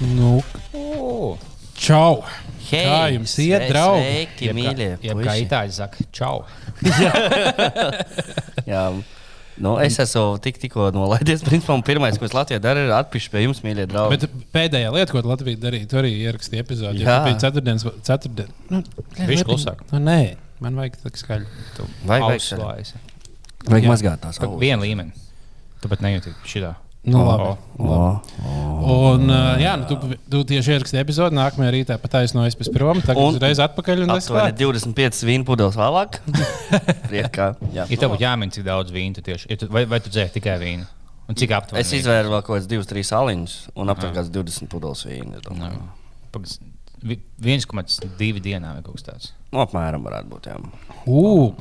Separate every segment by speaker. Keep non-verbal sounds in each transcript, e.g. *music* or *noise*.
Speaker 1: Nu,
Speaker 2: O,
Speaker 1: čau!
Speaker 3: Hei,
Speaker 1: Kā jums iet, draugi?
Speaker 3: Sveiki,
Speaker 2: jeb kā-
Speaker 3: mīļie.
Speaker 2: Jeb kā itāļi saka, čau. *laughs*
Speaker 3: Jā, nu, es esmu tik, tikko nolaidies. Principā, pirmais, ko es Latvijā daru, ir atpūšties pie jums, mīļie draugi.
Speaker 1: Bet pēdējā lieta, ko Latvija darīja, tur arī ierakstīja epizodi.
Speaker 3: Jā.
Speaker 1: Jā, bija ceturtdienas, ceturtdien. Nu,
Speaker 2: Bišķi klusāk.
Speaker 1: Nu, nē, man vajag tā skaļi.
Speaker 3: Vai vajag, vajag
Speaker 1: Jā.
Speaker 3: mazgāt tās?
Speaker 2: Vienu līmeni. Tu pat nejūti šitā.
Speaker 1: Nu, labi.
Speaker 3: O,
Speaker 1: Un, uh, jā, nu, tu, tu tieši ierakstīji epizodi, nākamajā rītā pataisnojies pēc prom, tagad
Speaker 3: Un-
Speaker 1: uzreiz atpakaļ un klāt.
Speaker 3: 25 vīnu pudeles vēlāk. *laughs* Priekā. Jā.
Speaker 2: Ja tev būtu jāmin, cik daudz vīna tu tieši, ja tu, vai, vai tu dzēri tikai vīnu? Un cik aptuveni?
Speaker 3: Es izvēru vēl kaut kādas 2-3 aliņus un aptuveni kāds 20 pudeles vīnu. es domāju.
Speaker 2: Pagas, vi- 1,2 dienā vai kaut kas tāds.
Speaker 3: Nu, apmēram varētu būt. Jā.
Speaker 1: Ugh,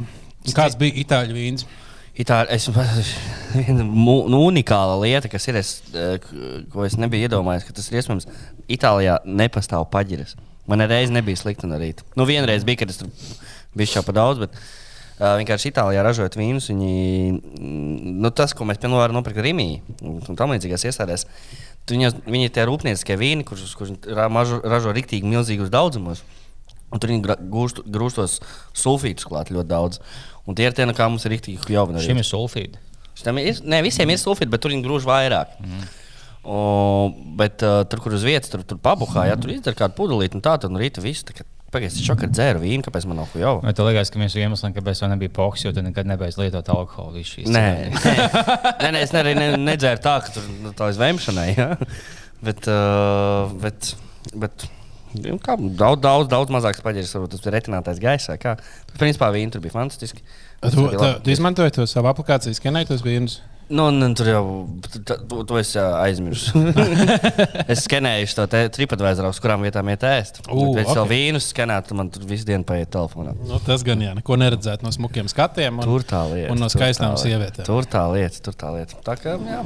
Speaker 1: kāds bija itāļu vīns?
Speaker 3: Itāļi, es, *laughs* viena nu, unikāla lieta, kas ir, es, eh, ko es nebiju iedomājies, ka tas ir iespējams. Itālijā nepastāv paģiras. Man reiz nebija slikti no rīta. Nu, vienreiz bija, kad es tur biju šā pa daudz, bet uh, vienkārši Itālijā ražojot vīnus, viņi, mm, nu, tas, ko mēs piemēram nopirkt Rimī un tam līdzīgās iestādēs, viņas, viņi ir tie rūpnieciskie vīni, kurus, kurus ra- mažo- ražo riktīgi milzīgus daudzumos. Un tur viņi grūstos sulfītus klāt ļoti daudz. Un tie ir tie, no kā mums ir rīktīgi jau
Speaker 2: Šim ir sulfīdi.
Speaker 3: Šitam ir, ne visiem ir sulfīti, bet tur viņi grūž vairāk. Mm. O, bet uh, tur, kur uz vietas, tur, tur pabuhā, ja tur izdara kādu pudelīti, un tā tad no rīta viss. Pagaidiet, es šokā dzēru vīnu, kāpēc man nav jau?
Speaker 2: Vai tev liekas, ka viens no iemesliem, kāpēc man nebija poks, jo tu nekad nebeidz lietot alkoholu?
Speaker 3: Nē, nē, nē, nē, es ne, ne, nedzēru tā, ka tur nu, tā izvēmšanai. Ja? Bet, uh, bet, bet nu, kā, daudz, daudz, daudz mazāks paģiris, varbūt tas bija retinātais gaisā. Kā. Principā vīni tur bija fantastiski.
Speaker 1: Tu, tu, izmantoji to savu aplikāciju, skenēji tos vīnus.
Speaker 3: Nu, nu, tur jau tu esi ā, aizmirsis. *laughs* es skenēju to tripadvēzru, uz kurām vietām iet ēst.
Speaker 1: Ū,
Speaker 3: Pēc tam
Speaker 1: ok.
Speaker 3: vīnus skenēt, man tur visu dienu paiet telefonā.
Speaker 1: Nu, tas gan jā, neko neredzēt no smukiem skatiem. Un,
Speaker 3: Tur tā lieta.
Speaker 1: Un no skaistām sievietēm.
Speaker 3: Tur tā lieta, tur tā lieta. Tā kā, jā.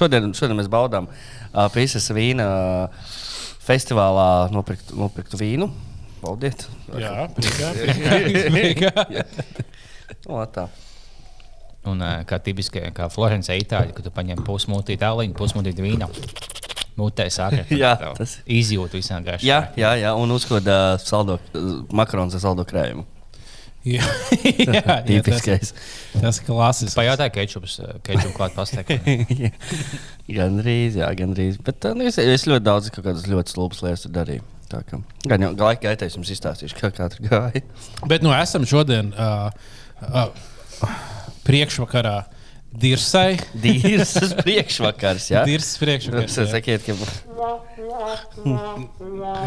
Speaker 3: šodien, šodien mēs baudām uh, Pīsas vīna uh, festivālā nopirkt, nopirktu vīnu. Baudiet.
Speaker 1: Jā, priekā, priekā, priekā.
Speaker 3: O, tā.
Speaker 2: Un kā tipiskie, kā Florence itāļi, kad tu paņem pusmūtīti tāliņu, pusmūtīti vīnu. Mutē sāka.
Speaker 3: Jā, tas-
Speaker 2: izjūt visām garšām.
Speaker 3: Jā, jā, jā, un uzkoda uh, saldo, uh, makarons ar saldo krējumu.
Speaker 1: Jā, *laughs* jā, jā, tas,
Speaker 3: Tipiskais.
Speaker 1: tas ir klasisks.
Speaker 2: Pajautāju kečups, ā, kečupu klāt pasteiktu. *laughs*
Speaker 3: gan drīz, jā, gan drīz. Bet uh, nu, es, es ļoti daudz kaut kādas ļoti stulbas lietas tur darīju. Tā kā gan jau laika gaitā es jums izstāstīšu, kā, tur gāja.
Speaker 1: Bet nu, esam šodien uh, uh, priekšvakarā Dirsai.
Speaker 3: Dīrs *laughs* priekšvakars, jā.
Speaker 1: Dirsas priekšvakarā.
Speaker 3: Jūs sakiet, ka *laughs*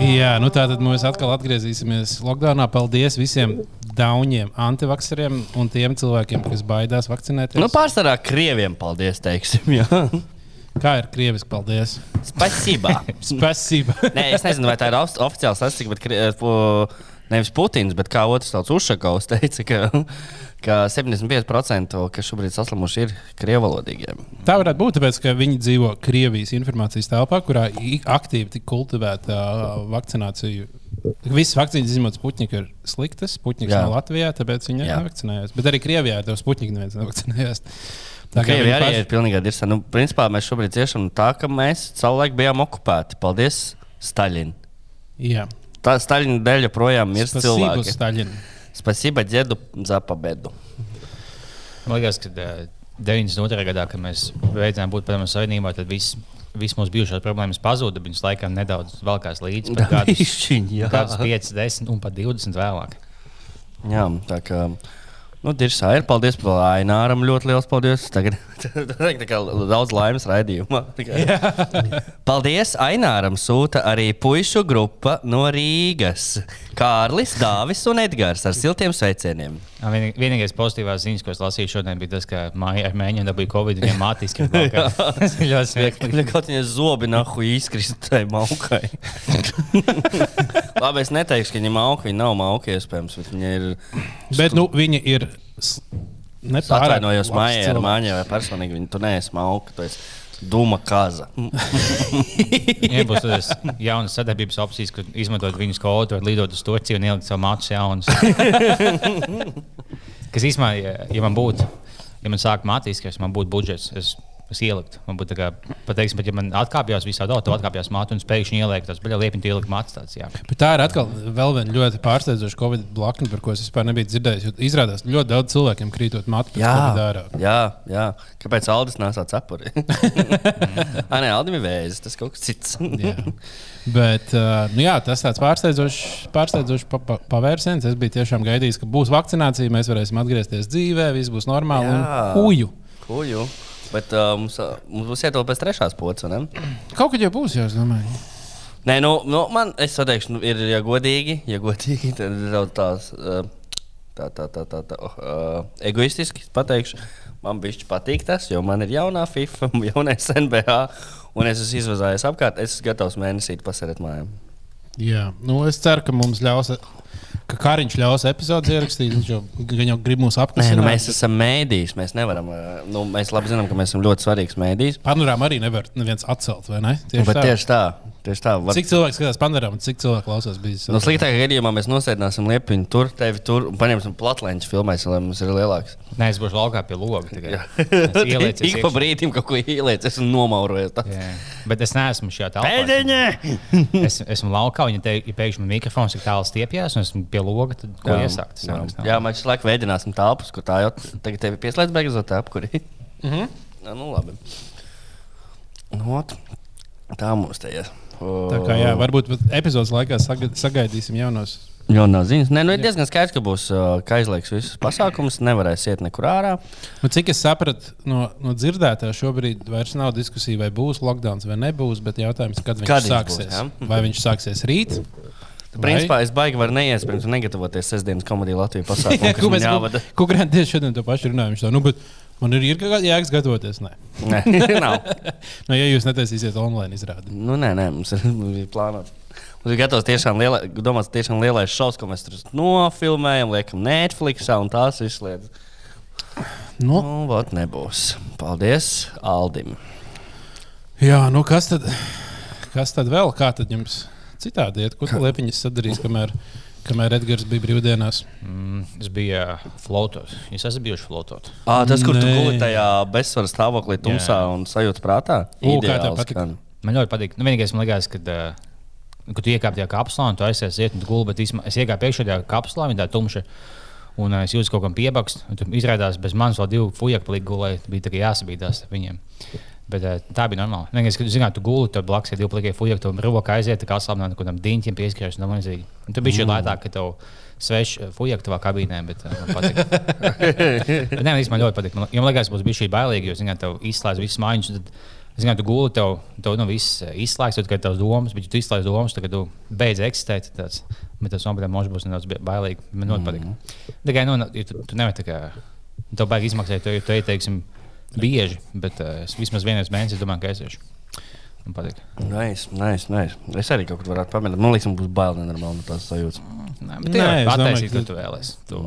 Speaker 1: Jā, nu tā tad mēs atkal atgriezīsimies Lockdownā. Paldies visiem dauniem, antivakseriem un tiem cilvēkiem, kas baidās vakcinēties.
Speaker 3: nu, pārsvarā krieviem paldies, teiksim. Jā. *laughs*
Speaker 1: Kā ir krieviski? Paldies!
Speaker 3: Spasībā.
Speaker 1: Spēcība!
Speaker 3: Nē, es nezinu, vai tā ir ofi- oficiāla statistika, bet kri- po, nevis Putins, bet kā otrs tāds Ušakovs *laughs* teica, ka, ka 75% kas šobrīd saslimuši ir krievalodīgie.
Speaker 1: Tā varētu būt, tāpēc, ka viņi dzīvo Krievijas informācijas telpā, kurā aktīvi tika kultivēta uh, vakcinācija. Visas vakcīnas, izņemot Sputniku, ir sliktas. Sputniks
Speaker 3: Jā.
Speaker 1: nav Latvijā, tāpēc viņi
Speaker 3: Jā.
Speaker 1: nevakcinējās. Bet arī Krievijā ar to Sputniku neviens nevakcinējās. Tā kā
Speaker 3: Krievija arī
Speaker 1: paši-
Speaker 3: ir pilnīgi dirsā. Nu, principā mēs šobrīd ciešam tā, ka mēs savulaik bijām okupēti. Paldies, Staļin.
Speaker 1: Jā,
Speaker 3: Tā Staļina dēļ joprojām ir
Speaker 1: Spasību
Speaker 3: cilvēki.
Speaker 1: Staļin.
Speaker 3: Spasība ģedu zapabedu.
Speaker 2: Man liekas, ka ā, 92. gadā, kad mēs beidzām būt padomju savienībā, tad viss. Visas mūsu bijušās problēmas pazuda, viņas laikam nedaudz velkās līdzi. kādus 5, 10 un pat 20 vēlāk.
Speaker 3: Jā, tā kā. Nu, Dirsā ir. Paldies par Aināram. Ļoti liels paldies. Tagad *laughs* daudz laimes raidījumā. *laughs* Paldies Aināram. Sūta arī puišu grupa no Rīgas. Kārlis, Dāvis un Edgars ar siltiem sveicieniem.
Speaker 2: Jā, vienī- Vienīgais pozitīvās ziņas, ko es lasīju šodien, bija tas, ka māja ar mēģinājumu dabūja Covid *laughs* mātīs, ka tas ir ļoti smieklīgi.
Speaker 3: Viņa kaut kādā zobi nahu izkrist tai maukai. Labi, es neteikšu, ka viņa mauka, viņa nav mauka iespējams, bet viņa ir.
Speaker 1: Bet nu, viņi ir. S- ne
Speaker 3: Es
Speaker 1: pārāk
Speaker 3: atvainojos
Speaker 1: labs
Speaker 3: mājā ar māņu vai personīgi. Viņa tu neesi mauka, tu esi duma kaza. *laughs*
Speaker 2: Viņiem būs tādas jaunas sadarbības opcijas, kur izmantot viņus kā otru, lidot uz Turciju un ielikt savu matus jaunus. *laughs* Kas īstenībā, ja, ja man būtu, ja man sāk mācīties, ka man būtu budžets, es Es ieliktu. Man būtu tā kā, pateiksim, bet, ja man atkāpjas visā tādā, tad atkāpjas māte un pēkšņi ieliek tas, bet liepiņu ielikt mātes tāds. Jā.
Speaker 1: Bet tā ir atkal vēl viena ļoti pārsteidzoša Covid blakne, par ko es vispār nebiju dzirdējis. Izrādās, ļoti daudz cilvēkiem krītot matu pēc
Speaker 3: Jā,
Speaker 1: Covid ārā.
Speaker 3: jā, jā. Kāpēc Aldis nesā cepuri? *laughs* ah, nē, Aldim ir vēzis, tas kaut kas cits.
Speaker 1: Jā. Bet uh, nu jā, tas tāds pārsteidzošs, pārsteidzošs pa, pa, pavērsiens. Es biju tiešām gaidījis, ka būs vakcinācija, mēs varēsim atgriezties dzīvē, viss būs normāli.
Speaker 3: Jā.
Speaker 1: Un huju.
Speaker 3: Kuju. Bet uh, mums, uh, mums būs jāiet pēc trešās pocis, vai ne?
Speaker 1: Kaut kad jau būs, jau es domāju.
Speaker 3: Nē, nu, nu man, es teikšu, nu, ir, ja godīgi, ja godīgi tad ir tās. Uh, Tā, tā, tā, tā, tā uh, egoistiski pateikšu, man bija patīk tas, jo man ir jaunā FIFA, *laughs* jaunais NBA, un es esmu izvazājies apkārt. Es esmu gatavs mēnesī pasarēt mājām.
Speaker 1: Jā, nu, es ceru, ka mums ļaus, ka Kariņš ļaus epizodus ierakstīt. Viņš jau, jau grib mūs apklusināt.
Speaker 3: nu, mēs esam mēdījis. Mēs nevaram. uh, Nu, mēs labi zinām, ka mēs esam ļoti svarīgs mēdījis.
Speaker 1: Panorāmu arī nevar neviens atcelt, vai ne? Tieši
Speaker 3: Bet
Speaker 1: tā.
Speaker 3: tieši tā, tieši tā. Var...
Speaker 1: Cik cilvēks skatās panorāmu, cik cilvēku klausās bijis?
Speaker 3: No sliktākajā gadījumā mēs nosēdināsim liepiņu tur, tevi tur un paņemsim platlēņu filmēsim, lai mums ir lielāks.
Speaker 2: Nē, es būšu laukā pie loga.
Speaker 3: Jā.
Speaker 2: Ielieku *laughs*
Speaker 3: Ik pa brīdim kaut ko ieliecis un.
Speaker 2: Jā. Bet es neesmu šajā telpā.
Speaker 3: Pēdiņa! *laughs*
Speaker 2: Es esmu laukā, viņa te ja pēkšņi mikrofons ir tālu stiepjas, un esmu pie loga. Tad, ko
Speaker 3: Jā,
Speaker 2: iesākt?
Speaker 3: Jā.
Speaker 2: nav.
Speaker 3: jā, mēs visu laiku veidināsim telpas, kur tā jau tagad tev ir pieslēgta beigās telpa, kur ir.
Speaker 1: Mhm. *laughs*
Speaker 3: Jā, nu labi. Nu, ot, tā mums te ir.
Speaker 1: Tā kā jā, varbūt epizodes laikā saga- sagaidīsim jaunos.
Speaker 3: Jā, nav ziņas. Nē, nu ir diezgan skaidrs, ka būs uh, ka aizliegs visus pasākumus, nevarēs iet nekur ārā.
Speaker 1: Nu, cik es sapratu no, no dzirdētā, šobrīd vairs nav diskusija, vai būs lockdown vai nebūs. Bet jautājums, kad viņš
Speaker 3: Kad
Speaker 1: sāksies?
Speaker 3: būs, jā?
Speaker 1: vai viņš sāksies rīt?
Speaker 3: Principā es baigi varu neiespējams negatavoties sestdienas komēdiju Latvijas *laughs* pasākumā.
Speaker 1: Ko mēs Kukurēni tieši šodien to pašu runājam? tā, Nu, bet man ir, ir jēgas gatavoties. Nē,
Speaker 3: Nē, *laughs* nav.
Speaker 1: nu, ja jūs netaisīsiet online izrādi.
Speaker 3: Nu, nē, nē, mums ir, mums ir plānots. Mums ir gatavs tiešām liela, domāts, tiešām lielais šovs, ko mēs tur nofilmējam, liekam Netflixā un tās lietas.
Speaker 1: Nu,
Speaker 3: Nu, vot nebūs. Paldies Aldim.
Speaker 1: jā, nu kas tad, kas tad vēl? Kā tad jums citādi iet? Ko tu liepiņas sadarīs, kamēr, kamēr Edgars bija brīvdienās?
Speaker 2: Mm, es biju flotot. Es esmu bijuši flotot.
Speaker 3: À, tas, kur tu
Speaker 1: Nē.
Speaker 3: guli tajā bezsvaru stāvoklī, tumsā
Speaker 2: Jā.
Speaker 3: un sajūta prātā. Skan.
Speaker 2: Man ļoti patīk. Nu, vienīgais, man liekas, kad, uh, kad tu iekāp tajā kapsulā un tu aizies iet un tu gulēji, bet es iekāpu iekšā tajā kapsulā, viņa tā tumša. Un es jūtu kaut kam piebakst, un tur izrādās, bez manis vēl divi fujaki palika gulēt. Bija tā kā jāsabīdās ar viņiem. Bet uh, tā bija normāli. Vienīgais, kad zināt, tu guli, tad blakus ir divi plikie fujaki, tu roka aiziet, kā slāpēt, kaut kādam diņķim pieskrieties. Un, tam līdzīgi. un tu biji mm. lētāk, ka tev sveši fujaki tavā kabīnē, bet uh, man patīk. *laughs* Nē, man ļoti patīk. Man, man liekas, būs bijis šī bailīgi, jo, zināt, tev izslēdz visas mājiņas. Tad, zināt, tu guli, tev, tev nu, viss eh, izslēgts, tad, kad tavs domas, bet tu izslēdz domas, tad, kad tu beidz eksistēt, tāds, bet tas nopietni možs būs nedaudz bailīgi. Man ļoti patīk. Tikai, nu, tu, tu nevari tā kā, tev baigi izmaksāt, tu, tu ieteiksim bieži, bet uh, es vismaz vienreiz mēnesī domāju, ka es iešu. Man patīk.
Speaker 3: Nice, nice, nice. Es arī kaut kur varētu pamēģināt. Man liekas, man būs bail nenormāli no tās sajūtas.
Speaker 2: Nē, bet
Speaker 1: Nē, es domāju, ka-
Speaker 2: ko tu vēlēsies. Tu,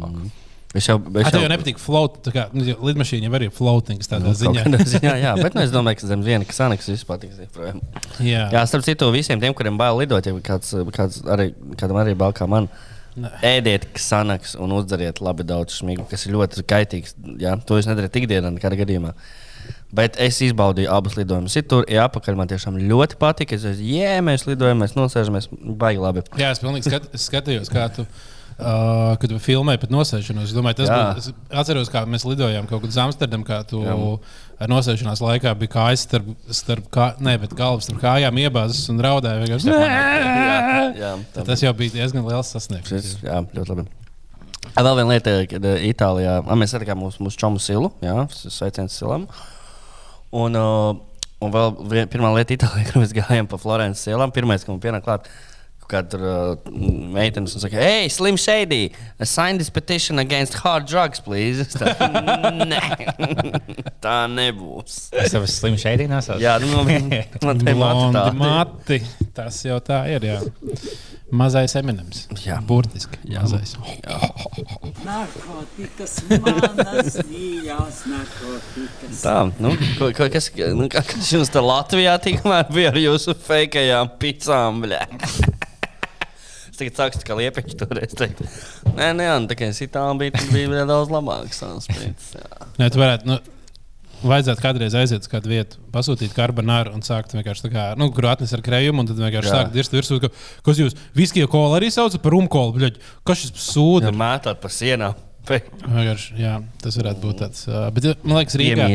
Speaker 3: Es jau, es
Speaker 1: Es tev jau nepatīk float, tā kā lidmašīna jau ir floatings tādā
Speaker 3: Nu,
Speaker 1: ziņā. *laughs*
Speaker 3: ziņā, jā, bet nu, es domāju, ka zem viena ksaniks viss patiks.
Speaker 1: Jā,
Speaker 3: Jā, starp citu, visiem tiem, kuriem bail lidot, ja kāds, kāds arī, kādam arī bail kā man,
Speaker 1: Nē.
Speaker 3: Ēdiet ksanaks un uzdzeriet labi daudz smigu, kas ir ļoti kaitīgs. Jā, to jūs nedarat ikdienā, nekādā gadījumā. Bet es izbaudīju abus lidojumus. Ir tur, ja apakaļ man tiešām ļoti patika. Es teicu, jē, mēs lidojam, mēs nosēžamies, baigi labi.
Speaker 1: Jā es pilnīgi skat, skatījos, kā tu. Uh, kad tu filmēji pat nosēšanos, es domāju, tas
Speaker 3: Jā.
Speaker 1: bija. Es atceros, kā mēs lidojām kaut kur uz Amsterdamu, kā tu
Speaker 3: Jā.
Speaker 1: nosēšanās laikā bija kājas starp, starp kā, ne, galvas starp kājām iebāzes un raudāja. *laughs*
Speaker 3: Jā, jā,
Speaker 1: Tad Tas jau bija diezgan liels sasniegums.
Speaker 3: Jā, ļoti labi. A, Vēl viena lieta, kad uh, Itālijā a, mēs satikām mūsu, mūsu čomu silu, jā, sveiciens silam. Un, uh, un vēl vien, pirmā lieta Itālijā, *laughs* kad mēs gājām pa Florences ielām, pirmais, ka man pienāk klāt. Kāda tur uh, meitene saka, hei, Slim Shady, sign this petition against hard drugs, please. Tā, *laughs* Nē, *laughs* tā nebūs.
Speaker 2: es tev slimu šeit nesācu.
Speaker 3: Jā, nu, man, *laughs* te tā.
Speaker 1: mati. Tas jau tā ir. Jā. Mazais eminems.
Speaker 3: Jā.
Speaker 1: Burtiski.
Speaker 3: Jā.
Speaker 1: Mazais.
Speaker 4: Narkotikas, manas mīļās narkotikas.
Speaker 3: Tā, nu, ko, ko, kas, nu, kas jums tur Latvijā tikmēr bija ar jūsu fejkajām pizzām? bļā? Tagad sāku kā liepiņš toreiz teikt. Nē, nē, un es itālijā bija vēl daudz labāks.
Speaker 1: Nē, tu varētu. Nu, vajadzētu kādreiz aiziet uz kādu vietu, pasūtīt karbonāru un sākt vienkārši tā kā, nu, kur atnes ar krējumu, un tad vienkārši sākt dirzt virsū, ka, kas jūs viskija kolu arī saucat par rumkolu, bļaļ, kas šis sūda?
Speaker 3: Ja mētāt pa sienām.
Speaker 1: Vienkārši, jā, tas varētu būt tāds. Bet, man liekas, Rīgā.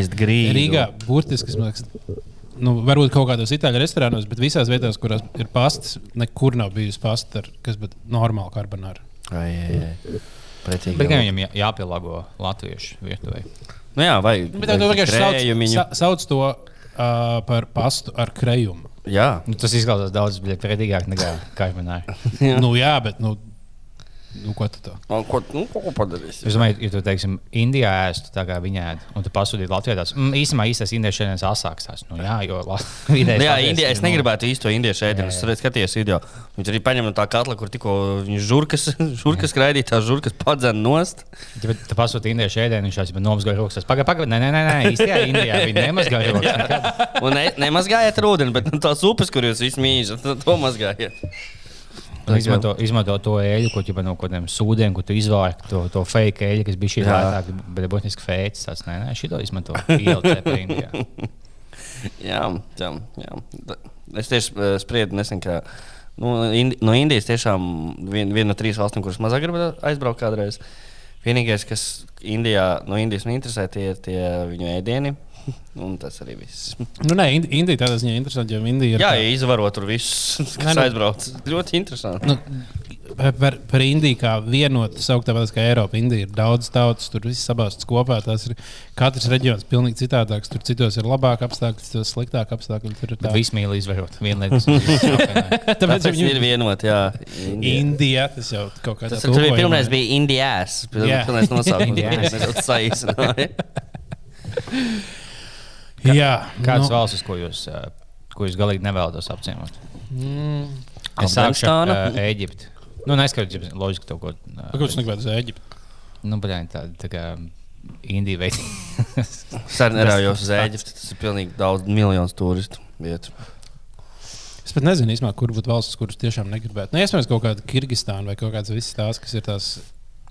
Speaker 1: Rīgā burtiski, man liekas, nu, varbūt kaut kādos itāļu restorānos, bet visās vietās, kurās ir pastas, nekur nav bijusi pasta, ar, kas būtu normāla karbonāra.
Speaker 3: Ai, ai, ai. Pretīgi.
Speaker 2: Bet viņam jā- jāpielāgo latviešu virtuvei.
Speaker 3: Nu jā, vai.
Speaker 1: Bet tu vienkārši sauc, sa, sauc to uh, par pastu ar krējumu.
Speaker 3: Jā.
Speaker 2: Nu, tas izklausās daudz prettīgāk nekā *laughs* kaimiņā.
Speaker 3: Jā.
Speaker 1: Nu, jā, bet, nu, nu ko tu tā?
Speaker 3: Un Ko, nu, ko, ko padarīs?
Speaker 2: Es domāju, ja tu, teiksim, Indijā ēstu tā kā viņa ēd, un tu pasūtīji Latvijā, tas mm, īstenībā īstais indiešu ēdiens asāks. tās. Nu, jā, jo la- *laughs* vidējais
Speaker 3: Jā, Indijā, es
Speaker 2: nu,
Speaker 3: negribētu īsto indiešu ēdienu. Es redzu, skaties video. Viņš arī paņem no tā katla, kur tikko viņš žurkas, *laughs* žurkas raidīja, tās žurkas padzēna nost.
Speaker 2: Ja tu pasūti indiešu ēdienu, viņš jau nomazgāja rokas. Pagaid, pagaid, nē, nē, nē, nē, īstajā Indijā viņi *laughs* nemazgāja rokas.
Speaker 3: Un ne, nemazgājiet ūdeni, bet nu, tās upes, kur jūs visi mīļat, to mazgājiet.
Speaker 2: Un Izmanto, izmanto to eļļu, ko jau no kaut kādiem sūdiem, ko tu izvāri, to, to fake eļļu, kas bija šī
Speaker 3: Jā.
Speaker 2: lētāka, bet būtiski fēcis. Tas nē, nē, šito izmanto. ILCP Indijā. *laughs*
Speaker 3: Jā, jā, jā. Da- Es tieši eh, spriedu nesen, ka nu, Indi, no Indijas tiešām vien, viena no trīs valstīm, kuras mazāk grib aizbraukt kādreiz. Vienīgais, kas Indijā, no Indijas man interesē, tie ir viņu ēdieni. *laughs* Un tas arī viss.
Speaker 1: Nu, nē, Indi- Indija tādā ziņā interesanti, jo Indija ir.
Speaker 3: Jā,
Speaker 1: tā-
Speaker 3: ja izvaro tur visus,
Speaker 1: Nē,
Speaker 3: kas
Speaker 1: nu-
Speaker 3: aizbrauc. Ļoti interesanti.
Speaker 1: Nu, par, par Indiju kā vienotu, saukt tāpat kā Eiropa. Indija ir daudz tautas, tur viss sabāzts kopā. Tas ir katrs reģions pilnīgi citādāks. Tur citos ir labāk apstākļi, citos sliktāk apstākļi. Tur ir tā.
Speaker 2: visi mīl izvērot. Viena lieta, *laughs*
Speaker 1: Tāpēc
Speaker 3: Tas
Speaker 1: viņi
Speaker 3: ir vienot, jā. Indija.
Speaker 1: Indija, tas jau kaut kādā
Speaker 3: Tas tur bija pirmais, bija Indijas.
Speaker 1: Jā.
Speaker 3: Pirmais nosaukums. *laughs*
Speaker 2: Indiās.
Speaker 3: Mēs saīsinājām.
Speaker 1: Jā,
Speaker 2: kāds
Speaker 1: nu,
Speaker 2: valsts, ko jūs, ko jūs galīgi nevēlaties apciemot?
Speaker 1: mm,
Speaker 2: Es sākšu ar uh, Eģipti. Nu, neskatoties, loģiski kaut ko.
Speaker 1: Kāpēc jūs negribētu uz Eģipti?
Speaker 2: Nu, bet tā, tā kā Indija veids. *laughs*
Speaker 3: Sen nerājos uz Ēģipti. Tas ir pilnīgi daudz miljonus turistu vietu.
Speaker 1: Es pat nezinu, īsumā, kur būtu valsts, kuras tiešām negribētu. Nu, iespējams, kaut kāda Kirgistāna vai kaut kādas visas tās, kas ir tās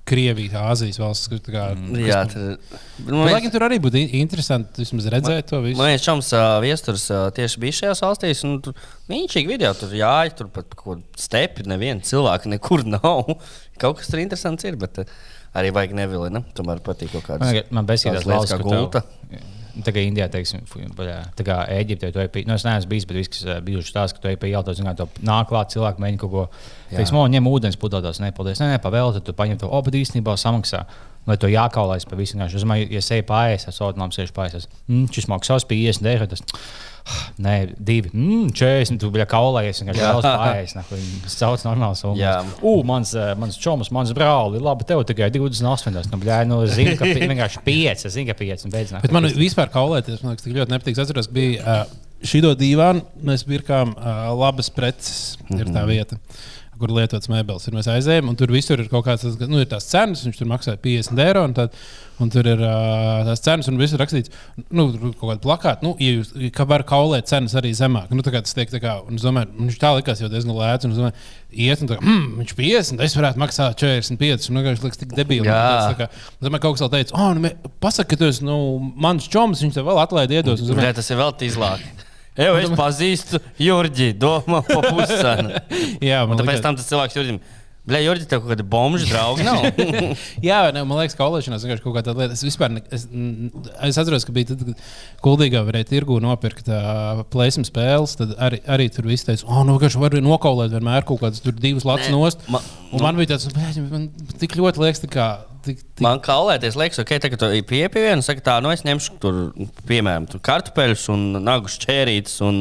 Speaker 1: Krievijas, Āzijas valsts. Kur, tā kā,
Speaker 2: Mm.
Speaker 3: Jā, tad.
Speaker 1: bet, lai gan tur arī būtu in- interesanti vismaz redzēt to visu.
Speaker 3: Man liekas, Čoms uh, viesturs uh, tieši bija šajās valstīs. un Tur viņš ir video, tur jāja, tur pat kaut kāda stepi, neviena cilvēka nekur nav. *laughs* Kaut kas tur interesants ir, bet uh, arī vajag nevili. Ne? Tomēr patīk kaut kādas
Speaker 2: Man, man besīdās valsts,
Speaker 3: kā gulta.
Speaker 2: tev- Tā kā Indijā, teiksim, tā kā Eģiptē, ej pie, nu, es neesmu bijis, bet viss, kas bijuši tās, ka tu ej pie ielas, zināt, to nāk klāt cilvēku, mēģina kaut ko, teiksim, o, ņem ūdens pudelēs, nepaldies, nē, nē, pavēl, tad tu paņem to, o, bet īstenībā samaksā. Lai to jākaulēs pa visu. vienkārši. Es domāju, ja seja pārējais, tas autonoms sēž pārējais. Mm, šis maksās 50 eiro. Tas, nē, divi. Mm, 40. Tu biji kaulējies. Vienkārši vēl pārējais. Viņš sauc normāls summas.
Speaker 3: Jā.
Speaker 2: U, mans, eh, mans čoms, mans brālis, labi, tev tikai 28. Nu, bļā, nu, zinu, ka vienkārši 5. Es zinu, ka 5. Beidz,
Speaker 1: Bet man vispār kaulēties, man liekas, tik ļoti nepatīk. Es atceros, ka bija uh, šī dīvāna, mēs pirkām uh, labas preces, mm -hmm. ir tā vieta. Kur lietots mēbeles ir. Mēs aizējām, un tur visur ir kaut kādas tas- nu, ir tās cenas. Viņš tur maksāja 50 eiro, un, tad, un tur ir uh, tās cenas, un visur rakstīts, nu, tur kaut kāda plakāta, nu, ja jūs, ka var kaulēt cenas arī zemāk. Nu, tā kā tas tiek tā kā, un es domāju, viņš tā likās jau diezgan lēts, un domāju, iet, un tā, mm, viņš 50, es varētu maksāt 45, un vienkārši liekas tik debīli.
Speaker 3: Jā.
Speaker 1: Tā kā, domāju, kaut kas vēl teica, oh, nu, pasaka, ka tu esi nu, mans čoms, viņš tev vēl atlaid iedos. Un es
Speaker 3: Jā,
Speaker 1: domāju,
Speaker 3: tas ir vēl tīzlāk. Jau *laughs* es pazīstu Jurģi, domā par puscenu. *laughs*
Speaker 1: Jā,
Speaker 3: Un
Speaker 1: man
Speaker 3: tāpēc
Speaker 1: liekas,
Speaker 3: tam tas cilvēks Jurģim. Bļā, Jurģi, tev kaut kāda bomža drauga *laughs* nav.
Speaker 1: jā, ne, man liekas, ka kaulēšanās vienkārši kaut kāda lieta. Es vispār, ne, es, es atceros, ka bija tad, kad Kuldīgā varēja tirgu nopirkt uh, plēsmu spēles, tad arī, arī tur viss teica, oh, nu, ka var nokaulēt vienmēr kaut kādas tur divas
Speaker 3: Nē,
Speaker 1: nost.
Speaker 3: ma-
Speaker 1: Un man bija tāds, "Bļaļ, man tik ļoti liekas, tā kā. Tik, tik,
Speaker 3: Man kā lēties, liekas, ok, tagad tu pie pie viena saka, tā, nu es ņemšu tur, piemēram, tur kartupeļus un nagu šķērītes un,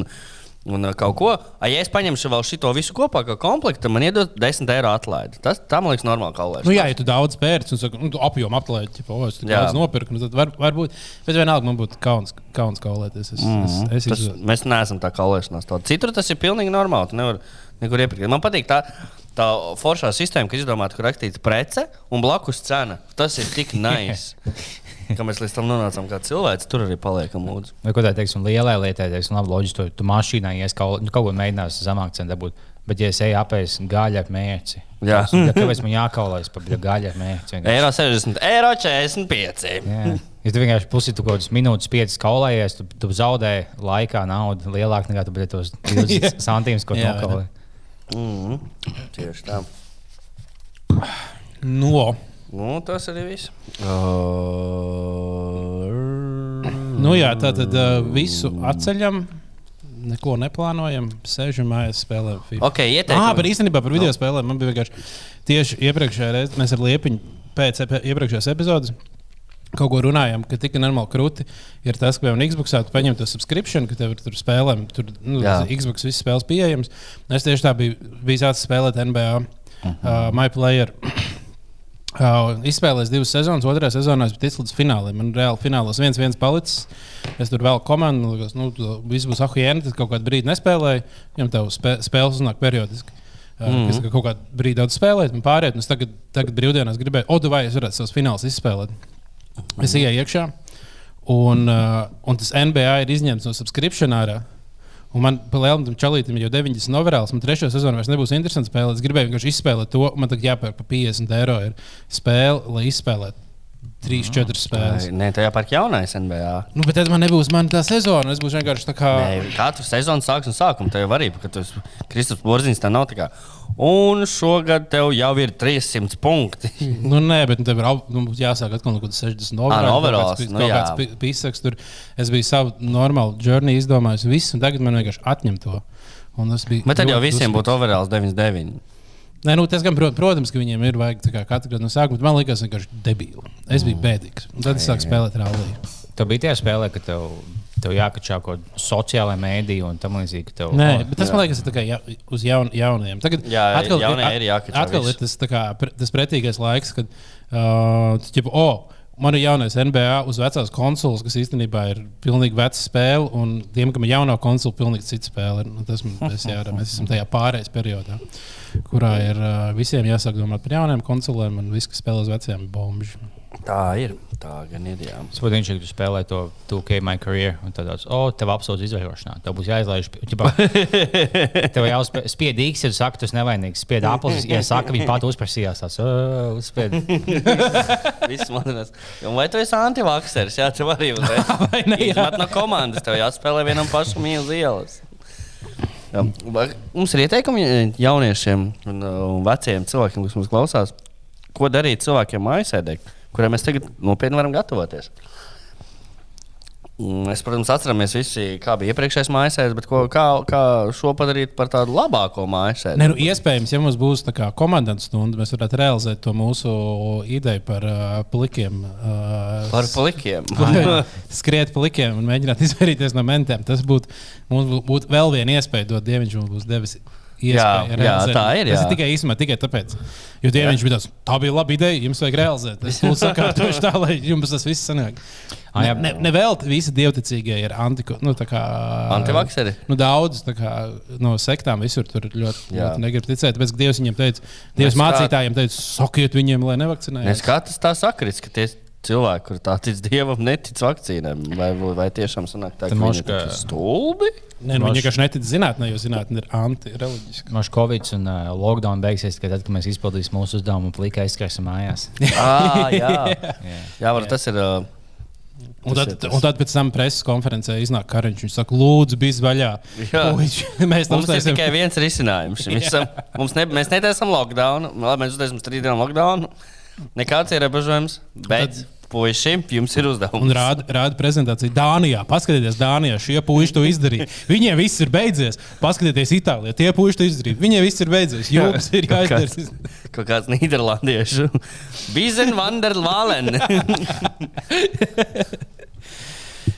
Speaker 3: un uh, kaut ko. A, ja es paņemšu vēl šito visu kopā, kā komplektu, man iedod 10 eiro atlaidi. Tas, man liekas, normāli kaulēšana.
Speaker 1: Nu, jā, ja tu daudz pērci un saki, nu, apjomu aptlēji, ja es tik daudz nopirku, nu, tad var, varbūt. Bet vienalga man būtu kauns, kauns kaulēties. Es, mm, es, es,
Speaker 3: Tas,
Speaker 1: es,
Speaker 3: mēs neesam tā kā lēšanās. tāda. Citur tas ir pilnīgi normāli. Tu nevari nekur iepirkt. Man patīk tā, tā foršā sistēma, kas izdomāta, kur rakstīts prece un blakus cena. Tas ir tik *laughs* nice. Kā mēs līdz tam nonācām, kā cilvēks, tur arī paliekam lūdzu.
Speaker 2: Vai ko tā teiksim, lielai lietai, teiksim, labi, loģiski, tu, tu mašīnā ies kaut, nu, kaut ko mēģinās zemāk cenu dabūt. Bet, ja es eju apēst gaļu ar mērci,
Speaker 3: Jā.
Speaker 2: tad kāpēc man jākaulēs par gaļu ar mērci?
Speaker 3: Eiro 60, eiro 45.
Speaker 2: Jā. Ja tu vienkārši pusi tu kaut kādas minūtes, piecas kaulējies, tu, tu zaudē laikā naudu lielāku nekā tu tos 20 *laughs* centīmus, ko nokaulēji.
Speaker 3: Mm, tieši tā.
Speaker 1: No.
Speaker 3: Nu, tas arī viss. Uh,
Speaker 1: Nu, jā, tā tad uh, visu atceļam, neko neplānojam, sēžam mājās, spēlējam FIFA.
Speaker 3: ok, ieteikumi.
Speaker 1: Ah, par īstenībā par video spēlēm man bija vienkārši tieši iepriekšējā reizē, mēs ar Liepiņu pēc iepriekšējās epizodes. Kaut ko runājām, ka tik normāli krūti ir tas, ka piemēram Xbox tu paņem to subscription, ka tev ir tur spēlēm, tur nu. Xbox visas spēles pieejamas. Es tieši tā biju, biju sācis spēlēt NBA, uh -huh. uh, My Player. *clears throat* Uh, izspēlējis divas sezonas, otrajā sezonā es ticis līdz finālam. Man reāli finālos viens viens palicis. Es tur vēl komandu, man liekas, nu, viss būs ahuēni. Tad kaut kādu brīdi nespēlēju, viņam tev spē, spēles uznāk periodiski. Uh, mm -hmm. Es kaut kādu brīdi daudz spēlēju, un pārējie. un Es tagad, tagad brīvdienās gribēju, o, tu vai es varētu savus finālus izspēlēt. Es ienāku iekšā, un, uh, un tas NBA ir izņemts no subscription ārā. Un man pa lielam tam čalītam jau 90 novēlēs, man trešajā sezonā vairs nebūs interesanti spēlēt. Es gribēju vienkārši izspēlēt to, man tagad jāpērk par 50 eiro ir spēle, lai izspēlētu 3-4 spēles.
Speaker 3: Nē, tajā par jaunais NBA.
Speaker 1: Nu, bet tad man nebūs mana tā sezona. Es būšu vienkārši tā kā.
Speaker 3: Nē, katru sezonu sāks un sākuma tev arī, ka tu esi Kristofers Borziņš tā nav tā kā. Un šogad tev jau ir 300 punkti. *laughs*
Speaker 1: Nu, nē, bet nu, tev ir nu, jāsāk atkal no kaut kādas 60
Speaker 3: Ā, no overalls, nu jā.
Speaker 1: pīsaks tur. Es biju savu normālu journey izdomājis visu, un tagad man vienkārši atņem to. Un tas bija.
Speaker 3: Bet tad jau visiem būtu overalls 99.
Speaker 1: Nē, nu, tas gan, prot, protams, ka viņiem ir vajag tā kā katru gadu no sākuma, bet man liekas, vienkārši debīli. Es biju bēdīgs. Un tad es sāku spēlēt rallija.
Speaker 2: Tev bija tie spēlē, ka tev, tev jākačā kaut kāda sociālā mēdīja un tam līdzīgi. ka Tev,
Speaker 1: Nē, bet tas man liekas, ir kā ja, uz jaun, jaunajiem. Tagad
Speaker 3: Jā,
Speaker 1: atkal,
Speaker 3: jaunie
Speaker 1: at-
Speaker 3: ir jākačā
Speaker 1: Atkal
Speaker 3: viss.
Speaker 1: ir tas, tā kā, tas pretīgais laiks, kad uh, ķipa, oh, man ir jaunais NBA uz vecās konsoles, kas īstenībā ir pilnīgi veca spēle, un tiem, kam ir jaunā konsole, pilnīgi cita spēle. ir. Nu, Tas man tas jādara. Mēs esam tajā pārējais periodā, kurā ir uh, visiem jāsāk domāt par jaunām konsolēm, un viss, kas spēlē uz vecajām, ir bombi.
Speaker 3: Tā ir. Tā gan ir.
Speaker 2: Saprotu, ka tu spēlē to 2K My Career, un tad oh, tev apsūdz izveidošanā. Tev būs jāizlaiž. *laughs* Tev jau spied X, ja tu saki, tu esi nevainīgs. Spied apelsīns, ja *laughs* saka, viņi pat uzprasījās. Tās, oh, uzspied. *laughs*
Speaker 3: Viss. Un Vai tu esi antivakseris? Jā, tev arī uzreiz.
Speaker 1: Vai ne, jā?
Speaker 3: No komandas. Tev jāspēlē vienam pašam uz ielas. Jā. Mums ir ieteikumi jauniešiem un, uh, veciem cilvēkiem, kas mums klausās, ko darīt cilvēkiem mājasēdē, kuriem mēs tagad nopietni varam gatavoties. Mm, Mēs, protams, atceramies visi, kā bija iepriekšējais mājasēde, bet ko, kā, kā šo padarīt par tādu labāko mājasēdi.
Speaker 1: Nu, iespējams, ja mums būs tā kā komandas stunda, mēs varētu realizēt to mūsu ideju par uh, plikiem. Uh,
Speaker 3: Par plikiem. *laughs*
Speaker 1: Skriet pa likiem un mēģināt *laughs* izvairīties no mentiem. Tas būtu mums bū- būtu vēl viena iespēja, dot Dieviņš mums būs devis.
Speaker 3: Jā,
Speaker 1: iespēju
Speaker 3: jā,
Speaker 1: realizēt.
Speaker 3: tā ir,
Speaker 1: Tas
Speaker 3: jā.
Speaker 1: ir tikai īstenībā tikai tāpēc. Jo Dieviņš bija tāds, tā bija laba ideja, jums vajag realizēt. Es to *laughs* sakārtošu tā, lai jums tas viss sanāk.
Speaker 2: Jā.
Speaker 1: Ne, ne vēl visi dievticīgie ir antiko, nu, kā,
Speaker 3: Antivakseri?
Speaker 1: Nu, daudz kā, no sektām visur tur ļoti, ļoti negrib ticēt. Tāpēc, Dievs viņiem teica, Dievs
Speaker 3: Mēs kā-
Speaker 1: mācītājiem teica, sakiet viņiem, lai nevakcinējas.
Speaker 3: katrs tā sakrits, ka tie cilvēki, kur tā tic dievam, netic vakcīnām. Vai, vai tiešām sanāk tā,
Speaker 2: Tad
Speaker 3: ka
Speaker 2: moš,
Speaker 3: viņi ir
Speaker 2: ka-
Speaker 3: stulbi?
Speaker 1: Nē, nu,
Speaker 2: Maš-
Speaker 1: viņi vienkārši netic zinātnē, jo zinātnē ir antireliģiska.
Speaker 2: Mums Covid un uh, lockdown beigsies, tikai tad, kad mēs izpildīsim mūsu uzdevumu un plika aizskrēsim mājās. *laughs*
Speaker 3: À, jā,
Speaker 2: Jā.
Speaker 3: jā var, tas ir. Uh,
Speaker 1: Un tad, un tad pēc tam preses konferencē iznāk kariņš. Viņš saka, lūdzu, bija vaļā.
Speaker 3: Jā.
Speaker 1: Puiši, *laughs* mēs tam uztaisām.
Speaker 3: tikai viens risinājums. visam. Mums ne, mēs netaisām lockdown. Labi, mēs uztaisām trīs dienu lockdown. Nekāds ierobežojums. Bet, puiši, jums ir uzdevums.
Speaker 1: Un rāda, rāda prezentāciju Dānijā. Paskatieties, Dānijā šie puiši to izdarīja. Viņiem viss ir beidzies. Paskatieties, Itālijā tie puiši to izdarīja. Viņiem viss ir beidzies. Jums ir *laughs* jāizdara. *laughs*
Speaker 3: kaut kāds nīderlandiešu. Bizen Vandervalen. *laughs*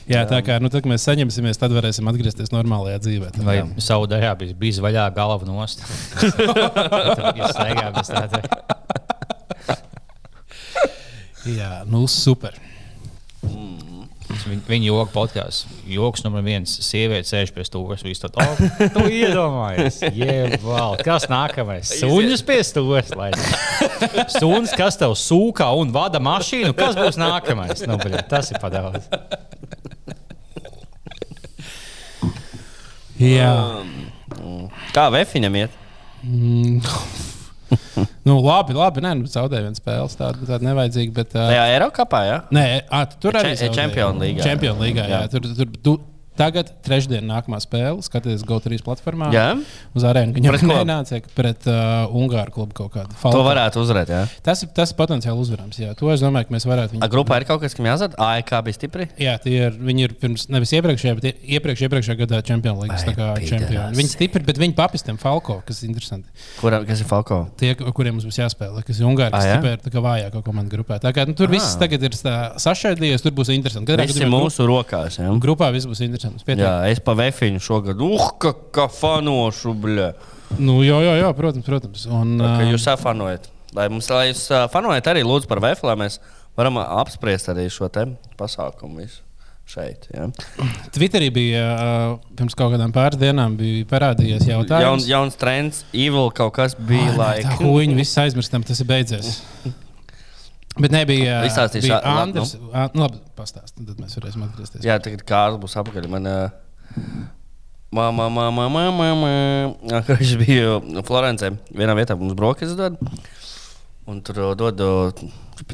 Speaker 1: Jā, tā kā nu, tad, mēs saņemsimies, tad varēsim atgriezties normālajā dzīvē. Tā
Speaker 2: Vai
Speaker 1: kā-
Speaker 2: Saudārā bija bijis vaļā galva nost? Tad staigājāt bez tāda.
Speaker 1: Jā, nu super.
Speaker 3: Tas
Speaker 2: Viņa, viņa joks podkāsts. Joks numur viens. Sieviete sēž pie stūres. Viss *laughs* tad, oh, tu iedomājies. Jebal. Kas nākamais? Suņus pie stūres. Suns, kas tev sūkā un vada mašīnu. Kas būs nākamais? Nu, bļa, tas ir padaudz.
Speaker 1: Jā,
Speaker 3: Kā Vēfiņam iet? *laughs*
Speaker 1: nu, labi, labi. Nē, nu, zaudēja viens spēles. Tāda, tāda nevajadzīga. Bet, uh,
Speaker 3: Tajā Eiropā, jā?
Speaker 1: Nē, à, tu tur arī
Speaker 3: Če- Champions League, jā.
Speaker 1: Champions League. Jā,
Speaker 3: Jā.
Speaker 1: Tur, tur, tu, tagad, trešdien, nākamā spēle. Skaties, GO3 platformā.
Speaker 3: Jā?
Speaker 1: Uz arēnu. Viņam
Speaker 3: Pret ko?
Speaker 1: nenāca pret uh, Ungāru klubu kaut kādu.
Speaker 3: To
Speaker 1: Falcon.
Speaker 3: varētu uzvarēt, jā.
Speaker 1: Tas ir, tas ir potenciāli uzvarams. Jā, to es domāju, ka mēs varētu.
Speaker 3: A, grupā ir kaut kas, kam jāzina. AEK bija stipri.
Speaker 1: Jā, tie ir, viņi ir pirms, nevis iepriekšējā, bet ie- iepriekš, iepriekšējā gadā Champions League čempioni. Viņi stipri, bet viņi papistiem Falko, kas ir interesanti.
Speaker 3: Kuram, kas ir Falko?
Speaker 1: Tie, kuriem mums būs jāspēlē, kas ir Ungāri, kas stipri ir tā kā vājākā komanda grupā. Tā kā nu, tur viss
Speaker 3: Ah.
Speaker 1: tagad ir tā sašķaidījies, tur būs interesanti. Katrā
Speaker 3: Tas ir mūsu rokās. Jā,
Speaker 1: Grupā viss būs interesants. Pietiek.
Speaker 3: jā es pa Vēfiņu šogad. Uh, kā, kā fanošu, bļa.
Speaker 1: Nu, jā, jā, jā, protams, protams. Un,
Speaker 3: Ka
Speaker 1: ā,
Speaker 3: jūs safanojat. Lai mums, lai jūs fanojat arī lūdzu par Vēfiņu, lai mēs varam apspriest arī šo te pasākumu visu šeit. Jā.
Speaker 1: Twitterī bija pirms kaut kādām pāris dienām bija parādījies
Speaker 3: Jaun,
Speaker 1: jautājums.
Speaker 3: jauns trends, evil kaut kas bija
Speaker 1: Ā, nē, Tā huīņa viss aizmirstam, tas ir beidzies. *laughs* Bet nebija.
Speaker 3: labi,
Speaker 1: Andrs. ā, Nu, labi, pastāsti, tad mēs varēsim atgriezties.
Speaker 3: Jā, tagad kāds būs apakaļ. Man, Māma, māma, māma, māma. Viņš bija Florencē. Vienā vietā mums brokastu dod. Un tur dod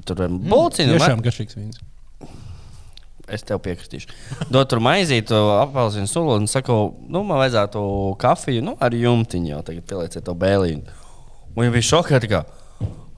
Speaker 3: tur buļciņu.
Speaker 1: Tiešām garšīgs vīns.
Speaker 3: Es tev piekritīšu. Dod tur maizīti, apelsīnu sulu un saku, nu, man vajadzētu kafiju nu, ar jumtiņu. Jau tagad pielieciet to bēlīnu. Un viņa bija šokēta,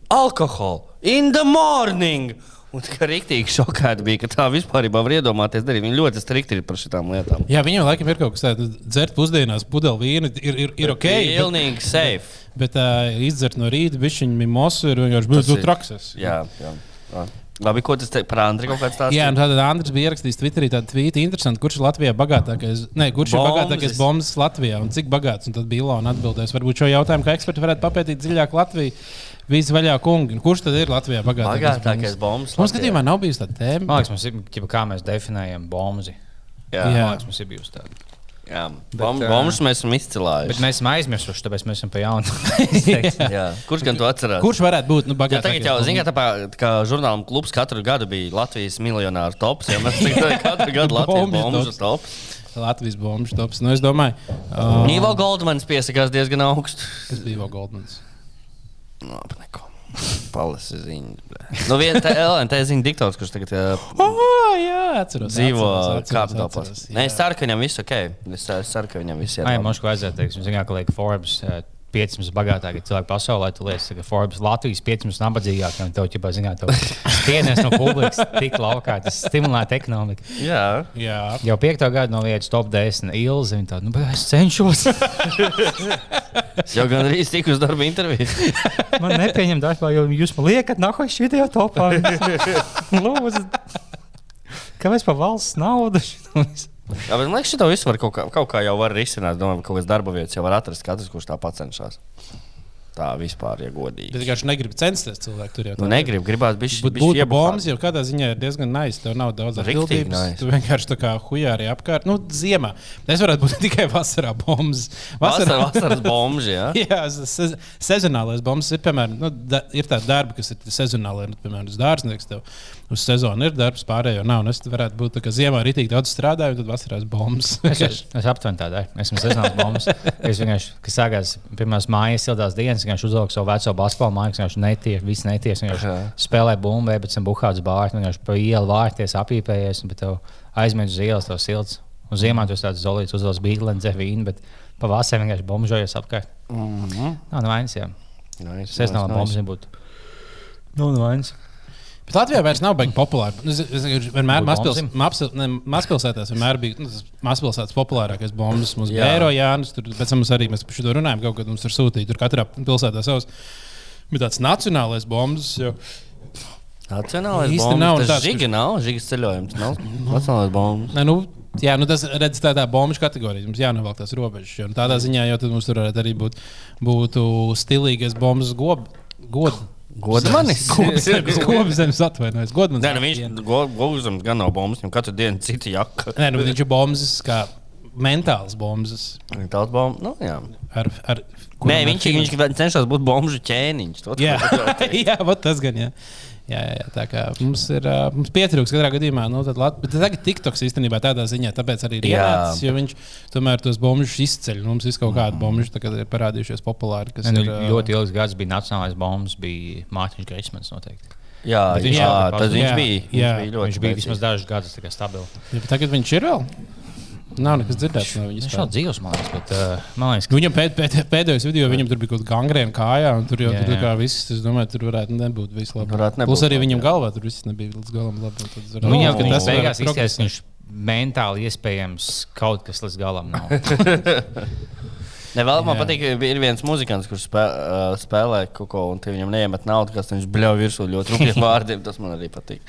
Speaker 3: ka alkohola in the morning! Un tā rīktīgi šokēta bija, ka tā vispār var iedomāties darīt. Viņa ļoti strikti ir par šitām lietām.
Speaker 1: Jā, viņam laikam ir kaut kas tāds, dzert pusdienās pudeli vīnu, ir, ir, ir ok. Bet,
Speaker 3: Pilnīgi safe.
Speaker 1: bet uh, izdzert no rīta bišķiņu mimosu ir vienkārši trakses.
Speaker 3: Jā, jā. jā. Labi, ko tas par Andriu kaut kāds tāds?
Speaker 1: Jā, un tad Andris bija ierakstījis Twitterī tādu tvītu, interesanti, kurš ir Latvijā bagātākais. Nē, kurš ir
Speaker 3: Bombas.
Speaker 1: bagātākais bombas Latvijā un cik bagāts. Un tad bija Ilona atbildēs. Varbūt šo jautājumu, kā eksperti varētu papētīt dziļāk Latviju. Visi vaļā kungi. Un Kurš tad ir Latvijā bagātākais?
Speaker 3: Bagātākais bombas.
Speaker 1: Mums skatījumā nav bijis tāda tēma.
Speaker 2: Ir ķipa, kā mēs definējam bombu.
Speaker 3: Jā,
Speaker 1: Jā.
Speaker 2: mums ir bijusi tāda.
Speaker 3: Jā. Bom,
Speaker 2: ā,
Speaker 3: bombas mēs esam
Speaker 2: Bet
Speaker 3: izcilājuši.
Speaker 2: mēs esam aizmirsuši, tāpēc mēs esam pa jaunu. *laughs*
Speaker 3: Jā. Kurš gan to atcerās?
Speaker 1: Kurš varētu būt nu,
Speaker 3: Jā,
Speaker 1: bagātākais?
Speaker 3: tagad jau zināmā mērā, kā žurnāla klubs katru gadu bija Latvijas miljonāru tops. Ja mēs *laughs* katru gadu Latvijas
Speaker 1: Bombas
Speaker 3: bombu
Speaker 1: tops. Latvijas bombas tops. Nu, es domāju, uh,
Speaker 3: Nīvo Goldmans piesakās diezgan augstu.
Speaker 1: kas bija Ivo Goldmans.
Speaker 3: No, neko. Palasi ziņa. Nu, viena tā LNT ziņa diktors, kurš tagad uh,
Speaker 1: Oh, jā, atceros.
Speaker 3: dzīvo
Speaker 1: atceros,
Speaker 3: Nē, es ceru, ka viņam viss ok. Es uh, ceru, ka viņam viss ir.
Speaker 2: Ai, mums ko vajadzētu teikt, zinām, ka liek Forbes. eh, 500 bagātākie cilvēki pasaulē, tu liekas, ka Forbes Latvijas 500 nabadzīgākie, un tev ķipā zināt, tev spiediens no publikas tik laukā, tas stimulētu ekonomiku.
Speaker 3: Jā,
Speaker 1: Jā,
Speaker 2: Jau piekto gadu no vietas top 10 ilzi, un tā, nu, bet es cenšos. *laughs*
Speaker 3: es jau gan arī tiku uz darba interviju. *laughs*
Speaker 2: Man nepieņem darbā, jo jūs man liekat, nākamā šī video topā. *laughs* Lūdzu. Kāpēc par valsts naudu?
Speaker 3: Jā, man liekas, ka visu var kaut kā, kaut kā jau var risināt. Domāju, ka kaut kādas darba vietas jau var atrast katrs, kurš tā cenšas. Tā vispār, ja godīgi.
Speaker 1: vienkārši negribu censties cilvēku tur jau.
Speaker 3: Nu, negribu, gribās būt
Speaker 1: Bet būt bombas jau kādā ziņā ir diezgan nice. Tev nav daudz atbildības.
Speaker 3: nice.
Speaker 1: Tu vienkārši tā kā hujā arī apkārt. Nu, ziemā. Es varētu būt *laughs* tikai vasarā bombas.
Speaker 3: Vasarā, vasaras bombas, jā. *laughs*
Speaker 1: Jā, se sezonālais bombas ir, piemēram, nu, da, ir tādi darbi, kas ir sezonāli. Nu, piemēram, uz dārznieks tev uz sezonu ir darbs, pārējo nav. Un es varētu būt tā, ka ziemā arī tik daudz strādāju, un tad vasarā bombas. *laughs*
Speaker 2: Es, es, es aptuveni tādā veidā. Esmu sezonāls bombas. Es vienkārši, kas sākās pirmās mājas, siltās dienas, vienkārši uzvilku savu veco basketbalu māju, vienkārši netiek, viss netiek. Vienkārši spēlē bumbu, bet tam buhāts bārts, vienkārši pa ielu vārties, apīpējies, un tev aizmet uz ielas to silts. Un ziemā tas tāds zolīts uzvēlas bīglēns, dzevīnu, bet pavasarī vienkārši bombžojas apkārt.
Speaker 3: Mm -hmm.
Speaker 2: Nav no vainas, jā.
Speaker 3: nice,
Speaker 2: Sezonāla
Speaker 3: nice,
Speaker 2: bombas
Speaker 3: nice.
Speaker 2: nebūtu. Nav no vainas.
Speaker 1: Bet Latvijā vairs nav baigi populāri. Es, es, es vienmēr mazpils, mazpils, ne, mazpilsētās vienmēr bija nu, tas mazpilsētas populārākais bombas. Mums bija Eiro Jānis, tur pēc tam mums arī mēs par šo runājām, kaut kad mums tur sūtīja. Tur katrā pilsētā savs. Bet tāds nacionālais bombas jau
Speaker 3: Nacionālais bombas.
Speaker 1: nav
Speaker 3: Tas
Speaker 1: tāds,
Speaker 3: žiga nav, žigas ceļojums. Nav nacionālais bombas.
Speaker 1: Ne, nu, jā, nu tas redz tādā bombu kategorijā. Mums jānovelk tās robežas. Jo, nu, tādā ziņā jau tad mums tur varētu arī būt būtu stilīgais bombas gob, god.
Speaker 3: Godmanis. *laughs*
Speaker 1: Kopzemes atvainojas. Godmanis.
Speaker 3: Nē, nu viņš Goguzams gan nav bombas, viņam katru dienu cita jaka.
Speaker 1: Nē, nu, viņš ir bombas, kā mentāls bombas.
Speaker 3: Tāds bombas, nu jā.
Speaker 1: Ar, ar,
Speaker 3: Nē, viņš, viņš cenšas būt bombuļu ķēniņš. To
Speaker 1: Jā, *laughs* jā vat tas gan. Jā. Jā, jā, jā, tā kā mums ir uh, mums pietrūks katrā gadījumā, nu, tad Lat... bet tagad TikToks īstenībā tādā ziņā, tāpēc arī ir
Speaker 3: Jā.
Speaker 1: ienācis, jo viņš tomēr tos bombus izceļ. Nu, Mums ir kaut kādi bombuši, tagad ir parādījušies populāri. Kas
Speaker 2: Nu,
Speaker 1: ir, ā,
Speaker 2: ļoti ilgs gads bija nacionālais bombs, bija Mārtiņš Greismans noteikti.
Speaker 3: Jā,
Speaker 2: Bet viņš
Speaker 3: jā,
Speaker 2: jau-
Speaker 3: tas viņš
Speaker 1: Jā,
Speaker 3: bija. Viņš
Speaker 1: jā.
Speaker 3: bija ļoti
Speaker 2: Viņš bija vismaz dažus gadus tā kā stabils.
Speaker 1: Ja, tagad viņš ir vēl. Nav nekas dzirdēts no
Speaker 2: Viņš
Speaker 1: viņa.
Speaker 2: jau dzīvos, man liekas, bet uh, man liekas, ka
Speaker 1: Viņam pēd, pēd, pēdējos video viņam tur bija kaut kāda gangrēna kājā, un tur jau
Speaker 2: Jā,
Speaker 1: tur
Speaker 2: jā.
Speaker 1: kā viss, es domāju, tur varētu nebūt viss labi.
Speaker 3: Varētu nebūt
Speaker 1: Plus arī viņam galvā tur viss nebija līdz galam labi. tad
Speaker 2: nu,
Speaker 1: ka
Speaker 2: viņam
Speaker 1: tas
Speaker 2: tas beigās
Speaker 1: varētu
Speaker 2: izskatās, ka
Speaker 1: progresēt.
Speaker 2: viņš mentāli iespējams kaut kas līdz galam nav. *laughs*
Speaker 3: Ne, vēl man
Speaker 1: Jā.
Speaker 3: patīk, ka ir viens muzikants, kurš spē, uh, spēlē kaut ko, un tie viņam neiemet naudu, kas viņš bļauj virsū ļoti rupjiem *laughs* vārdiem. Tas man arī patīk.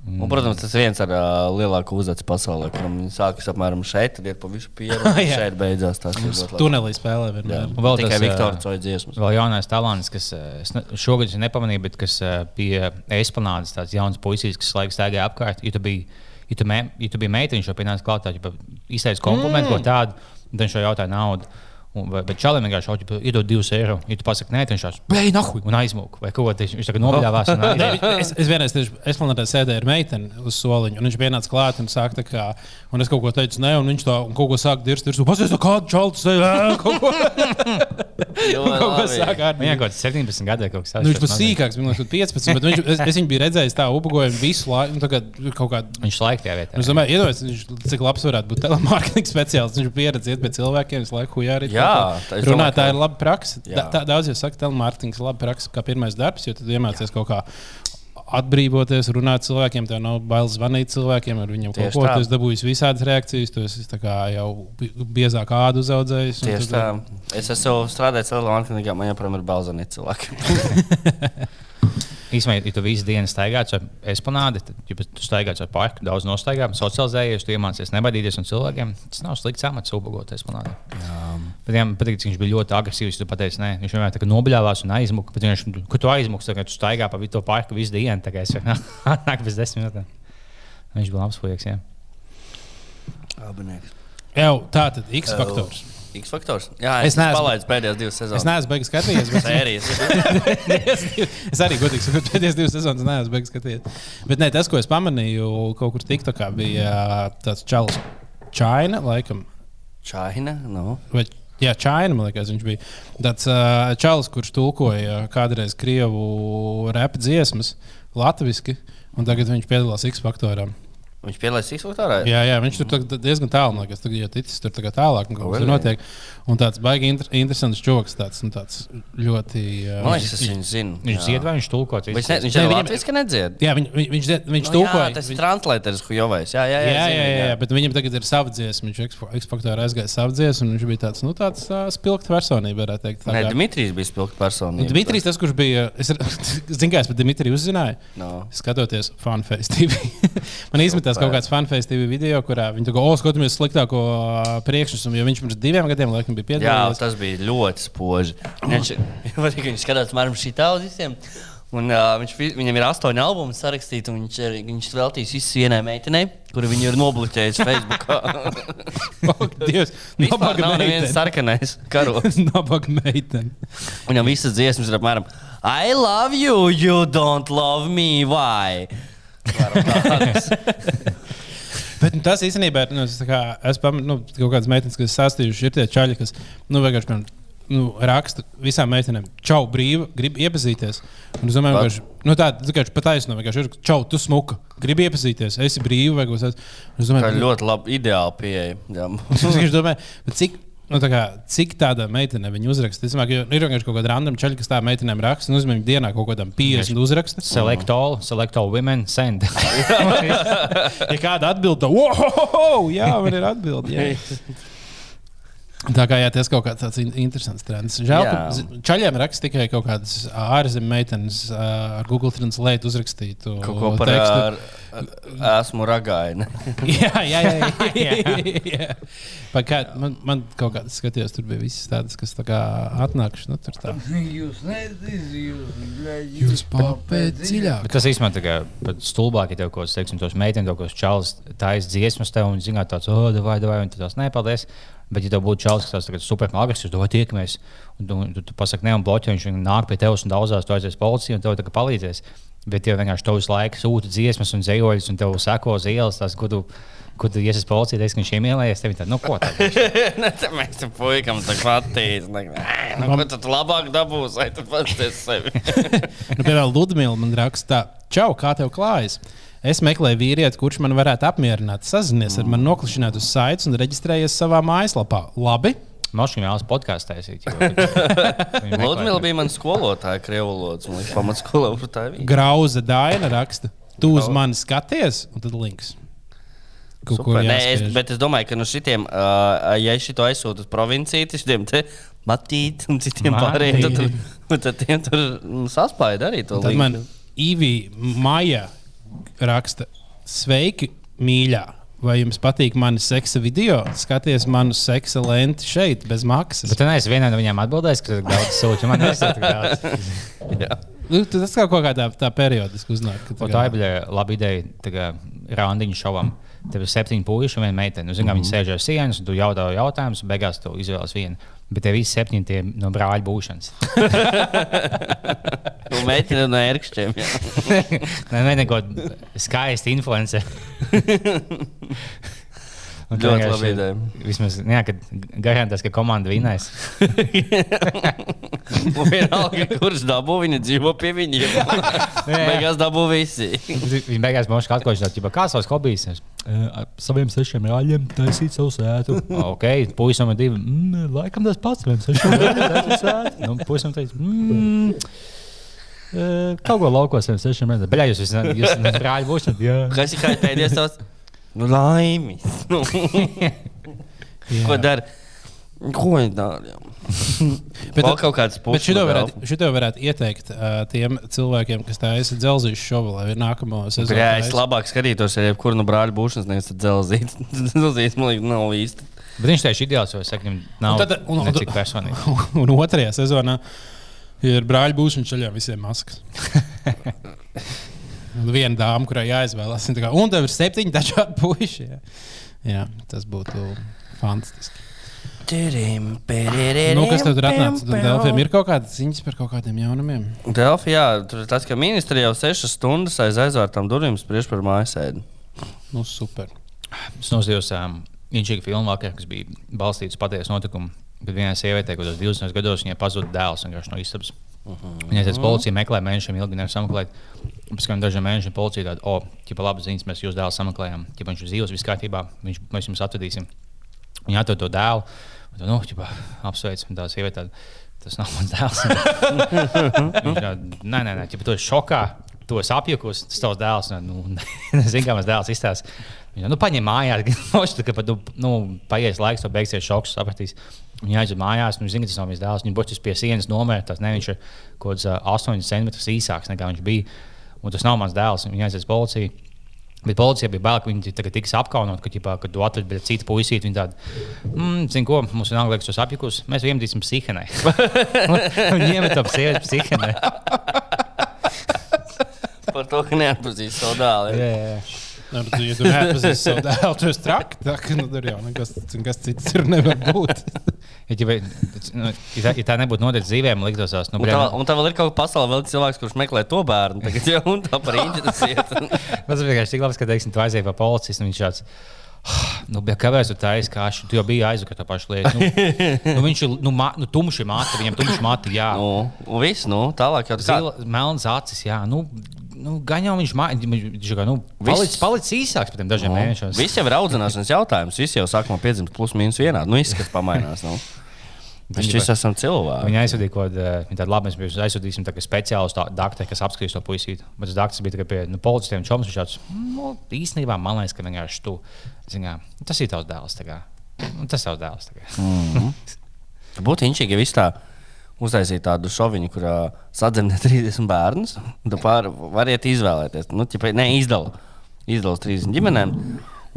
Speaker 3: Un, protams, tas viens ar uh, lielāku uzvedu pasaulē, kuram sākas apmēram šeit, tad ir pa visu pieredzi. *laughs*
Speaker 1: Jā.
Speaker 3: šeit beidzās ir ļoti labi.
Speaker 1: Tunelī spēlē vienmēr.
Speaker 2: Un vēl
Speaker 3: Tikai Viktora
Speaker 2: ā,
Speaker 3: Coja dziesmas.
Speaker 2: Vēl jaunais talants, kas šogad es nepamanīju, bet kas eh, pie esplanādes tāds jauns puisis, kas laikam staigāja apkārt. Ja tu biji, ja tu me, ja tu biji meitene, viņš jau pienāca klāt, ja izteica komplimentu mm. ko tādu, tad viņš jau jautāja naudu. Un, vai- bet čalim vienkārši šauj, ja iedod divus eiro. Ja tu pasaki, nē, viņš tāds - bēj, nahuj, un aizmūk. Vai ko viņš viņš tagad nobļāvās. un *laughs*
Speaker 1: es, es vienreiz tieši esplanādē sēdēju ar meiteni uz soliņa, un viņš pienāca klāt un sāka tā kā, un es kaut ko teicu, nē, un viņš tā, un kaut ko sāka dirzt, dirzt, pasies, kādu čaltu sēdē, *laughs* kaut ko, *laughs* kaut ko sāka ar
Speaker 2: Viņam kaut kāds 17 gadu vai kaut kas tāds.
Speaker 1: Nu, viņš bija sīkāks, man liekas, 15, bet viņš, es, es viņu biju redzējis tā ubagojumu visu laiku, tagad kaut kādā
Speaker 2: Viņš laika tajā vietā.
Speaker 1: Es domāju, iedomājieties, cik labs varētu būt telemārketinga speciālists. Viņš ir pieredzējis pie cilvēkiem, visu laiku jā, arī
Speaker 3: Jā, tā es domāju,
Speaker 1: runā, tā ir laba praksa.
Speaker 3: Jā.
Speaker 1: Tā, daudz jau saka, telemārketings ir laba praksa kā pirmais darbs, jo tad iemācies kaut kā atbrīvoties, runāt cilvēkiem. Tev nav bail zvanīt cilvēkiem, ar viņiem kaut
Speaker 3: Tieši
Speaker 1: ko.
Speaker 3: tā.
Speaker 1: Tu esi dabūjis visādas reakcijas, tu esi jau bi- biezāk ādu uzaudzējis.
Speaker 3: Tieši
Speaker 1: tad-
Speaker 3: tā. Es esmu strādājis ar Latviju, man joprojām ir balzani cilvēki. *laughs* *laughs*
Speaker 2: Īsumā, ja tu visu dienu staigā ar esplanādi, tad, ja tu staigā ar parku, daudz nostaigā, socializējies, tu iemācies nebaidīties no cilvēkiem. Tas nav slikts amats, ubagot. Bet viņam patīk, ka viņš bija ļoti agresīvs. Tu pateici, nē, viņš vienmēr tā nobļāvās un aizmuka. Bet viņš, kur tu aizmuki, tad tu staigā pa visu to parku visu dienu. Tā kā es *laughs* nāku pēc desmit minūtēm. Viņš bija labs puisis. jā.
Speaker 3: Abinieks.
Speaker 1: Jā, tā tad X faktors.
Speaker 3: X faktors. Jā,
Speaker 1: Es
Speaker 3: es, es
Speaker 1: neesmu-
Speaker 3: palaidu pēdējās divas
Speaker 1: Es
Speaker 3: sezonas.
Speaker 1: neesmu beigas skatījies, bet
Speaker 3: Sērijas. *laughs*
Speaker 1: es arī godīgi sakot, pēdējās divas sezonas neesmu beigas skatījies. Bet ne, tas, ko es pamanīju, kaut kur TikTokā bija ā, tāds čalis, Čaina, laikam.
Speaker 3: Čaina. Nu.
Speaker 1: Vai, jā, Čaina, man liekas, viņš bija tāds uh, čalis, kurš tulkoja kādreiz krievu repa dziesmas latviešu, un tagad viņš piedalās X faktorā.
Speaker 3: Viņš pielāgojas X faktorā.
Speaker 1: Jā, jā, viņš tur diezgan tālu, man liekas, tagad jau ticis tur tagad tālāk, un kaut kas tur notiek. Un tāds baigi inter interesants čoks, tāds, nu, tāds ļoti. Uh,
Speaker 3: Man liekas, es viņu zinu.
Speaker 2: Viņš
Speaker 3: Jā.
Speaker 2: dzied vai viņš tulko?
Speaker 3: Viņš, ne, viņš
Speaker 1: Ne, viņam-
Speaker 3: latviešu nedzied.
Speaker 1: Jā, viņ, viņ, viņš, viņš, viņš
Speaker 3: Nu,
Speaker 1: tulkoja.
Speaker 3: jā, tas ir
Speaker 1: viņ-
Speaker 3: translētājs, Hujovais. Jā, jā, jā,
Speaker 1: Jā,
Speaker 3: zinu
Speaker 1: jā, jā,
Speaker 3: viņu,
Speaker 1: jā, bet viņam tagad ir sava dziesma. Viņš eksportēra aizgāja savu dziesmu, un viņš bija tāds, nu, tāds uh, spilgts personība, varētu teikt.
Speaker 3: Nē, Dmitrijs bija spilgta persona.
Speaker 1: Nu, Dmitrijs, tas, kurš bija. Es *laughs* zinu, kā es par Dmitriju uzzināju.
Speaker 3: No.
Speaker 1: Skatoties Funface TV. *laughs* Man izmetās kaut kāds Funface TV video, kurā viņi kā, oh, skatāmies sliktāko priekšnesumu, jo viņš pirms diviem gadiem laikam bija
Speaker 3: Jā,
Speaker 1: piedalījies.
Speaker 3: tas bija ļoti spoži. Viņš, *laughs* patīk, viņš skatās man šī uz visiem. Un, uh, viņš, vi- viņam ir astoņi albumi sarakstīti, un viņš, ir, viņš veltīs visu vienai meitenei, kuru viņu ir nobloķējis Facebook. *laughs*
Speaker 1: Dievs,
Speaker 3: Vispār nav
Speaker 1: meitene.
Speaker 3: sarkanais karoks. *laughs*
Speaker 1: Nabaga meitene.
Speaker 3: Viņam visas dziesmas ir apmēram I love you, you don't love me, why? *laughs*
Speaker 1: Bet nu, tas īstenībā ir. Nu, es tā kā, es pamanu, nu, kaut kādas meitenes, kas sastījušas, ir tie čaļi, kas nu, vienkārši piemēram, nu, raksta visām meitenēm, čau, brīvi, grib iepazīties. Un es domāju, vienkārši, nu, tā vienkārši pataisno, vienkārši ir čau, tu smuka, gribi iepazīties, esi brīvi vai Es
Speaker 3: Tā
Speaker 1: domāju,
Speaker 3: ir ļoti labi, ideāli pieeja.
Speaker 1: Es domāju, *laughs* cik, nu, tā kā, cik tāda meitene viņa uzraksta. Es domāju, ka ir vienkārši kaut kāda random čaļa, kas tā meitenēm raksta. Nu, uzmanīgi, dienā kaut kādam 50 uzraksta.
Speaker 2: Select all, select all women, send. *laughs*
Speaker 1: Ja kāda atbild, tad, wow, jā, man ir atbilde. *laughs* Tā kā jā, tas kaut kāds tāds in- interesants trends. Žēl,
Speaker 3: Jā.
Speaker 1: ka čaļiem raksta tikai kaut kādas ārzemju meitenes ar Google Translate uzrakstītu
Speaker 3: Kaut ko par
Speaker 1: tekstu.
Speaker 3: ar, ar, esmu ragaini. *laughs*
Speaker 1: jā, jā, jā. jā, jā. Kā, man, man kaut kādas skatījās, tur bija visas tādas, kas tā kā atnākuši. Nu, tur tā.
Speaker 5: Jūs neziniet, jūs
Speaker 1: Jūs papēt dziļāk.
Speaker 2: Bet tas īstenībā tā kā pat stulbāk, ja tev kaut kāds, teiksim, tos meitenes, kaut kāds čalis taisa dziesmas tev un zina tāds, oh, vai, vai, un tu tās nepaldies. Bet, ja tev būtu čalis, kas tāds super agresīvs, tad tiekamies, un tu, tu, tu pasaki, ne, un bloķē, viņš nāk pie tevis un daudzās, tu aizies policijā un tev tā kā palīdzēs. Bet, ja vienkārši tev visu laiku sūta dziesmas un zejoļus, un tev seko uz ielas, tās, kur tu, kur tu iesies policijā, teiks, ka viņš iemīlējies, tev ir tāda, nu, ko *laughs* tā?
Speaker 3: Mēs tam puikam tā patīs. Nu, ko tad labāk dabūs, vai tu pats sevi? *laughs*
Speaker 1: Nu, piemēram, Ludmila man raksta, čau, kā tev klājas? Es meklēju vīrieti, kurš man varētu apmierināt, sazināties ar mani, noklišināt uz saites un reģistrējies savā mājaslapā. Labi,
Speaker 2: Moškam vēlas podkāstu taisīt. *laughs*
Speaker 3: Ludmila bija mana skolotāja, krievu valodas. Man liekas, pamatskolā tur tā bija.
Speaker 1: Grauza Daina raksta, tu uz mani skaties, un tad links.
Speaker 3: Super. Nē, es, bet es domāju, ka no šitiem, uh, ja es šito aizsūtu uz provinciju, tad šitiem te matīt un citiem pārējiem, tad, tur- tad tiem tur mm, saspāja arī to
Speaker 1: Tad
Speaker 3: linku.
Speaker 1: man Ivī Maija raksta, sveiki, mīļā! Vai jums patīk mani seksa video? Skaties manu seksa lenti šeit, bez maksas.
Speaker 2: Bet neesi vienā no viņiem atbildējis, ka daudz sūta. Man daudz. *laughs*
Speaker 1: Nu, tas kā kaut kādā tā periodiski uznāk. tā
Speaker 2: Tā bija laba ideja. Randiņu šovam. Tev ir septiņi puiši un viena meitene. Nu, zin, kā, Viņi sēž ar sienas, un tu jautā jautājumus, un beigās tu izvēlies vienu. Bet tie visi septiņi no brāļa būšanas. *laughs*
Speaker 3: Un meitene no ērkšķiem. *laughs*
Speaker 2: Nē, nē, neko skaisti influencer. *laughs* Un tu
Speaker 3: Ļoti laba ideja.
Speaker 2: Vismaz, jā, kad garantēs, ka komanda vinēs.
Speaker 3: Un *laughs* vienalga, kurš dabū, viņa dzīvo pie viņiem. *laughs* Beigās dabū visi.
Speaker 2: Viņa beigās mums atklāja, ka kā savs hobijs. Es, "Eh, ar saviem sešiem rāļiem taisīt savu sētu. *laughs* ok, puisim ir divi. Mm, laikam tas pats, saviem sešiem rāļiem taisīt sētu. Nu, puisim teica, mm, kaut ko laukos saviem sešiem rāļiem. Beļā jūs visi, jūs rāļi būsiet, jā.
Speaker 3: Kas ir kā pēdējais tavs? Nu, laimis. *laughs* Nu. Ko dara? Ko viņi dara? *laughs*
Speaker 1: Bet-
Speaker 3: Vēl kaut
Speaker 1: Bet
Speaker 3: puses.
Speaker 1: šito varētu, šito varētu ieteikt uh, tiem cilvēkiem, kas taisa dzelzīšu šovu, lai ir nākamo sezonu.
Speaker 3: Jā, es labāk skatītos, ja jebkuru no brāļa būšanas nevis dzelzīt. *laughs* Dzelzīt, man liekas, nav īsti.
Speaker 2: Bet viņš tieši ideāls, jo es saku, nav
Speaker 1: Un tad- un- un-
Speaker 2: personīgi.
Speaker 1: Un otrajā sezonā ir brāļa būšana ceļā visiem maskas. Un Viena dāma, kurai jāizvēlas, tā kā, un tev ir septiņi dažādi puiši. Jā, jā tas būtu fantastiski. Nu, kas tev tur atnāca? Delfiem ir kaut kādas ziņas par kaut kādiem jaunumiem.
Speaker 3: Delfi, jā, tur ir tas, ka ministri jau sešas stundas aiz aizvērtām durvīm spriež par mājasēdi.
Speaker 1: Nu, super.
Speaker 2: Es noskatījos um, Inčīgu filmu vakar, kas bija balstīts uz patiesu notikumu. Kad vienai sievietei, kurš 20 gados viņai pazuda dēls no istabas. Viņa aizies policijā, meklē mēnešiem ilgi, nevar sameklēt. Pēc tam dažiem mēnešiem policija tāda, o, ķipa labi ziņas, mēs jūsu dēlu sameklējām. Ķipa viņš ir dzīvs, viss kārtībā, viņš, mēs jums atvedīsim. Viņa atved to dēlu, un tā, nu, ķipa, apsveic, un tā sieviete tāda, tas nav mans dēls. *laughs* Viņš tāda, nē, nē, nē, ķipa, tu esi šokā, tu esi apjukus, tas tavs dēls. Nu, *laughs* Zini, kā mans dēls izstāsta. Viņa nu, paņem mājās, *laughs* ka pat nu, nu, paies laiks, to beigsies šoks, sapratīs. Viņa aiziet mājās, nu, zina, ka tas nav mans dēls. Viņa boķis pie sienas nomērta. Ne, viņš ir kaut kāds uh, 8 cm īsāks nekā viņš bija. Un tas nav mans dēls. Viņa aizies policijā. Bet policija bija bail, ka viņi tagad tiks apkaunot, ka, ģipā, kad tu atvedi cita puisīti, viņi tādi, mm, zini, ko, mums vienalga liekas, tos apjukus, mēs viņiem dīsim psihenai. *laughs* Viņi iemet to sievieti psihenai.
Speaker 3: Par to, ka neatpazīst savu dēlu.
Speaker 1: Nu, tu, ja tu neatpazīsti savu dēlu, tu esi traki. Tā nu, tur jau nekas, nekas cits tur nevar būt.
Speaker 2: Ja, ja, nu, ja, tā, ja tā nebūtu noticis dzīvē, man liktos, tas nu,
Speaker 3: Un tā, un tā vēl ir kaut kāda pasaule, vēl cilvēks, kurš meklē to bērnu. Tagad jau un tā par īņķi tas *laughs*
Speaker 2: vienkārši tik labi, ka, teiksim, tu aizēji pa policiju, un viņš šāds. Nu, bet kāpēc tu tā aizkāši? Tu jau biji aizvakar tā paša lieta. Nu, *laughs* nu, viņš ir nu, ma, nu, tumši mati, viņam tumši mati, jā.
Speaker 3: Nu, un viss, nu, tālāk jau tas
Speaker 2: Zila, melns acis, jā. Nu, nu, gan jau viņš ir nu, palicis,
Speaker 3: Viss.
Speaker 2: palicis īsāks pēc tam dažiem mēnešiem.
Speaker 3: Viss jau ir audzināšanas jautājums. Visi jau sāk no piedzimta plus mīnus vienādi. Nu, izskats pamainās. Nu. *laughs* Mēs visi esam cilvēki.
Speaker 2: Viņa aizsūtīja kaut kādu tādu labu, mēs aizsūtīsim tā, speciālu doktoru, kas apskatīs to puisīti. Bet tas doktors bija tikai pie nu, policistiem. Čoms, viņš tāds, nu, īstenībā man liekas, ka vienkārši tu, zinā, tas ir tavs dēls. Un Tas jau dēls. tagad. *laughs*
Speaker 3: Būtu inčīgi, ja viss tā uztaisītu tādu šoviņu, kurā sadzemdē 30 *laughs* bērnus. Tad pār, variet izvēlēties. Nu, ķipa, ne, izdala. Uz 30 ģimenēm.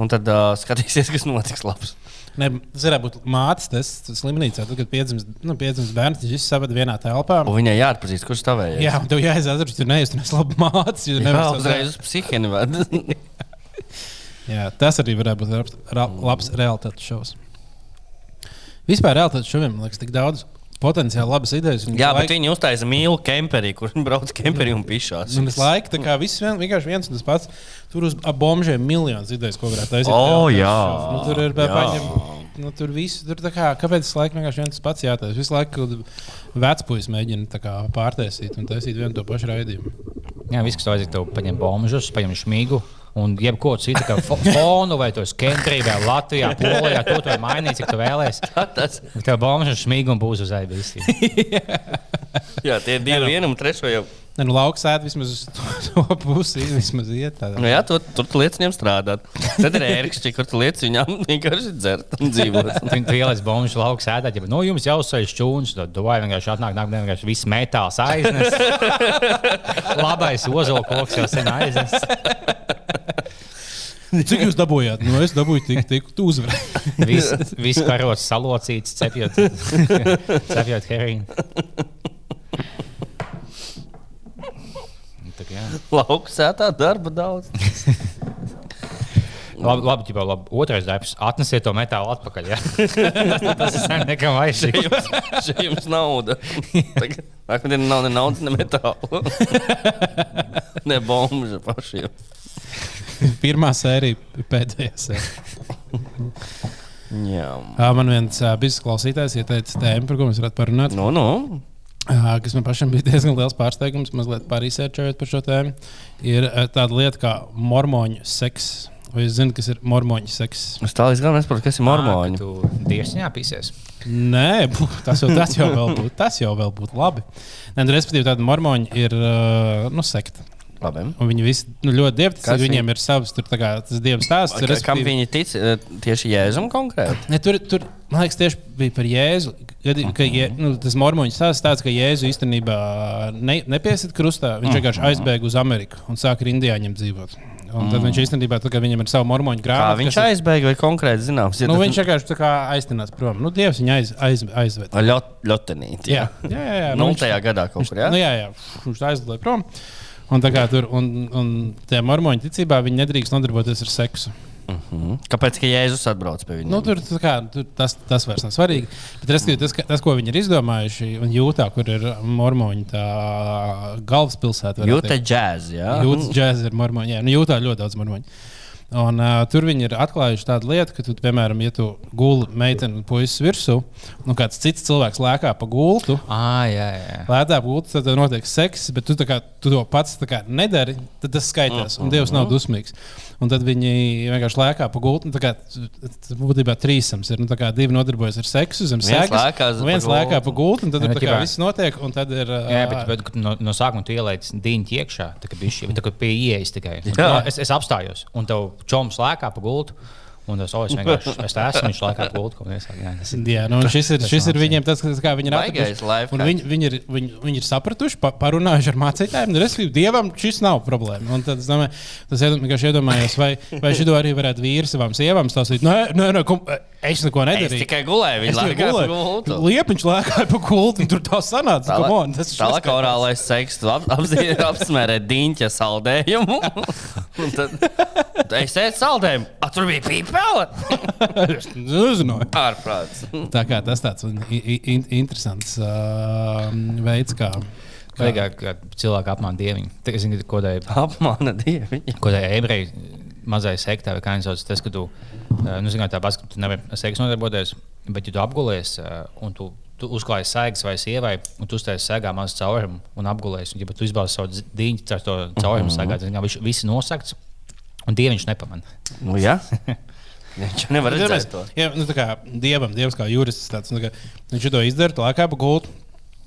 Speaker 3: Un tad uh, skatīsies, kas notiks labs.
Speaker 1: Ne, tas varētu būt mātes tests slimnīcā. Tad, kad piedzimst, nu, piedzimst bērns, viņš savada vienā telpā.
Speaker 3: Un viņai jāatpazīst, kurš stāvēja.
Speaker 1: Jā, tev jāizdara, ka tu neizturēsi labu mātes. jo tu
Speaker 3: Jā,
Speaker 1: nevari
Speaker 3: uzreiz uz psihēnu vada. *laughs*
Speaker 1: Jā, tas arī varētu būt labs, labs realitātes šovs. Vispār realitātes šoviem man liekas tik daudz potenciāli labas idejas. un
Speaker 3: Jā,
Speaker 1: visu
Speaker 3: bet viņi uztaisīja mīlu kemperī, kur viņi brauc kemperī un pišās.
Speaker 1: Un es laiku, tā kā viss vien, vienkārši viens un tas pats. Tur uz ap bombžiem miljonus idejas, ko varētu taisīt.
Speaker 3: O,
Speaker 1: realitātes
Speaker 3: jā.
Speaker 1: šovs. Nu, tur ir
Speaker 3: Jā.
Speaker 1: paņem, nu, tur viss, tur tā kā, kāpēc tas laikam vienkārši viens tas pats jātaisa. Visu laiku vecpuļs mēģina tā kā pārtaisīt un taisīt vienu to pašu raidījumu.
Speaker 2: Jā, viss, kas vajag, tev paņem bombžus, paņem šmīgu. Un jebko citu, kā fo- fonu, vai tas Kentrī, vai Latvijā, Polijā, to tu vari mainīt, cik tu vēlēsies.
Speaker 3: Tas,
Speaker 2: Tev bombžus šmīgu un būs uz aibīs. *laughs*
Speaker 3: jā, tie ir divi vienam, trešo jau.
Speaker 1: Ne, nu, lauks ēd vismaz uz to, *laughs* to pusi, vismaz iet tādā.
Speaker 3: Nu, jā, tur, tur tu liec viņam strādāt. Tad ir ērkšķi, kur tu liec viņam *laughs* vienkārši dzert un dzīvot.
Speaker 2: Tu tu ieliec bombžus lauks ēdāt, ja no jums jau sēž čūns, tad vai vienkārši atnāk, nāk, vienkārši viss metāls aiznes. Labais ozola koks jau sen aiznes. *laughs*
Speaker 1: Cik jūs dabūjāt? Nu, es dabūju tik, tik tu uzvarēji. *laughs*
Speaker 2: Viss vis karots salocīts, cepjot, *laughs* cepjot herīnu. Tā kā jā.
Speaker 3: Lauks sētā darba daudz.
Speaker 2: Labi, labi, ģibā, labi. Otrais darbs - atnesiet to metālu atpakaļ. Ja? Tas ir nekam vajadzīgs.
Speaker 3: Jums, šeit jums nauda. Tagad nākamdien nav ne naudas, ne metāla. ne bombuļa pašiem. *laughs*
Speaker 1: Pirmā sērija, pēdējā sērija.
Speaker 3: Jā.
Speaker 1: Ā, Man viens biznesa klausītājs ieteica tēmu, par ko mēs varētu parunāt.
Speaker 3: Nu, nu.
Speaker 1: Ā, Kas man pašam bija diezgan liels pārsteigums, mazliet pārīsērčojot par šo tēmu. Ir tāda lieta kā mormoņu seks. Vai jūs zināt, kas ir mormoņu seks?
Speaker 3: Es tā līdz galam nesaprotu, kas ir mormoņi.
Speaker 2: Tu dievsņā pīsies.
Speaker 1: Nē, tas jau, tas jau vēl būtu, tas jau vēl būtu labi. Nē, nu, respektīvi, tāda mormoņa ir nu, sekta.
Speaker 3: Labi.
Speaker 1: Un viņi visi nu, ļoti dievticīgi. Viņiem ir savs tur, tā kā, tas dievs stāsts.
Speaker 3: Kam
Speaker 1: respektīvi-
Speaker 3: viņi tic? eh, Tieši Jēzum konkrēti.
Speaker 1: Ne, tur, tur, man liekas, tieši bija par Jēzu. Kad, ka, je, nu, tas mormoņu stāsts tāds, ka Jēzu īstenībā ne, nepiesita krustā. Viņš vienkārši aizbēga uz Ameriku un sāka ar indiāņiem dzīvot. Un tad viņš īstenībā, tā, viņam ir sava mormoņu
Speaker 3: Kā
Speaker 1: grāmata.
Speaker 3: viņš
Speaker 1: ir-
Speaker 3: aizbēga vai konkrēti zināms? Ja
Speaker 1: Nu,
Speaker 3: tas-
Speaker 1: viņš vienkārši aiztinās prom. Nu, Dievs viņu aiz, aiz, aizved.
Speaker 3: Ļot, ļotenīt.
Speaker 1: Jā, jā, jā. jā. Nu, viņš-
Speaker 3: gadā kaut kur, jā?
Speaker 1: Nu, jā, jā. Viņš aizlidoja prom. Un, tur, un, un tajā mormoņu ticībā viņi nedrīkst nodarboties ar seksu.
Speaker 3: Mhm. Kāpēc ka Jēzus atbrauc pie viņiem?
Speaker 1: Nu, tur, kā, tur tas, tas vairs nav svarīgi. Bet respektīvi, tas, tas, ko viņi ir izdomājuši, un jūtā, kur ir mormoņu galvaspilsēta,
Speaker 3: Jūta
Speaker 1: teikt.
Speaker 3: džēz, jā?
Speaker 1: Jūtas džēzus ir mormoņi. Jā, nu, jūtā ļoti daudz mormoņu. Un, uh, tur viņi ir atklājuši tādu lietu, ka, tu, piemēram, ja tu guli meiteni un puisis virsū, un kāds cits cilvēks lēkā pa gultu,
Speaker 2: Ah, jā, jā.
Speaker 1: lētā gultā, tad tev notiek seks, bet tu, kā, tu to pats kā nedari, tad tas skaitās, un Dievs nav dusmīgs. Un tad viņi vienkārši lēkā pa gultu. nu, tā kā, Tas būtībā trīsams ir. Nu, tā kā divi nodarbojas ar seksu zem
Speaker 3: Viens
Speaker 1: sēgas,
Speaker 3: lēkā uz-
Speaker 1: un viens
Speaker 3: pa
Speaker 1: lēkā
Speaker 3: gultu.
Speaker 1: pa gultu, un tad tur kā viss notiek. Un tad ir. ā,
Speaker 2: Jā, bet, bet no, no sākuma tu ielaici diņķi iekšā, tā kā bija šī, tā kā pie ieejas tikai. Un
Speaker 3: Jā.
Speaker 2: Es, es apstājos, un tev čoms lēkā pa gultu, un tas, oh, es vienkārši, es tā esmu, viņš mēs sākām. Tas ir
Speaker 1: Jā, nu, un šis ir, šis ir viņiem tas, kas- kā viņi ir. Un Viņi, viņi, ir, viņi, viņi ir sapratuši, pa, parunājuši ar mācītājiem. Nu, respektīvi, dievam šis nav problēma. Un tad es domāju, tas vienkārši iedomājos, vai, vai šī arī varētu vīri savām sievām stāstīt. Nē, nē, nē, kum, es neko
Speaker 3: Es
Speaker 1: nedarīju.
Speaker 3: tikai gulēju,
Speaker 1: Es tikai
Speaker 3: lēkāja pa
Speaker 1: gulēju.
Speaker 3: gultu.
Speaker 1: Liepiņš lēkāja pa gultu, un tur tā sanāca. Come on, tas
Speaker 3: Tālāk
Speaker 1: šis
Speaker 3: orālais seks, tu ap, apzie- *laughs* apsmērē diņķa saldējumu. Un tad es ēdu saldējumu. A, tur bija pīpēle.
Speaker 1: Es nezināju.
Speaker 3: Ārprāts.
Speaker 1: Tā kā tas tāds in- interesants uh, veids, kā.
Speaker 2: Vajag, ka cilvēki apmāna dieviņu. Tā, zinu, ka kodēļ
Speaker 3: Apmāna dieviņa.
Speaker 2: Ko tā ebreju mazai sektai vai kā viņš sauc, tas, ka tu, eh, nu, zini, kā tā bas, ka tu nevari ar seksu nodarboties, bet ja tu apgulies eh, un tu, tu uzklāji sēgas vai sievai, un tu uztaisīji sēgā mazu caurumu un apgulies, un ja tu izbauzi savu diņu ar to caurumu sēgā, tad viņš viss nosakts, un dieviņš nepamana.
Speaker 3: Nu, jā. *laughs* Viņš jau *laughs* nevar redzēt to.
Speaker 1: Jā, nu, tā kā dievam, dievs kā jurists, tāds, nu, ka viņš to izdara, tā kā pa gultu.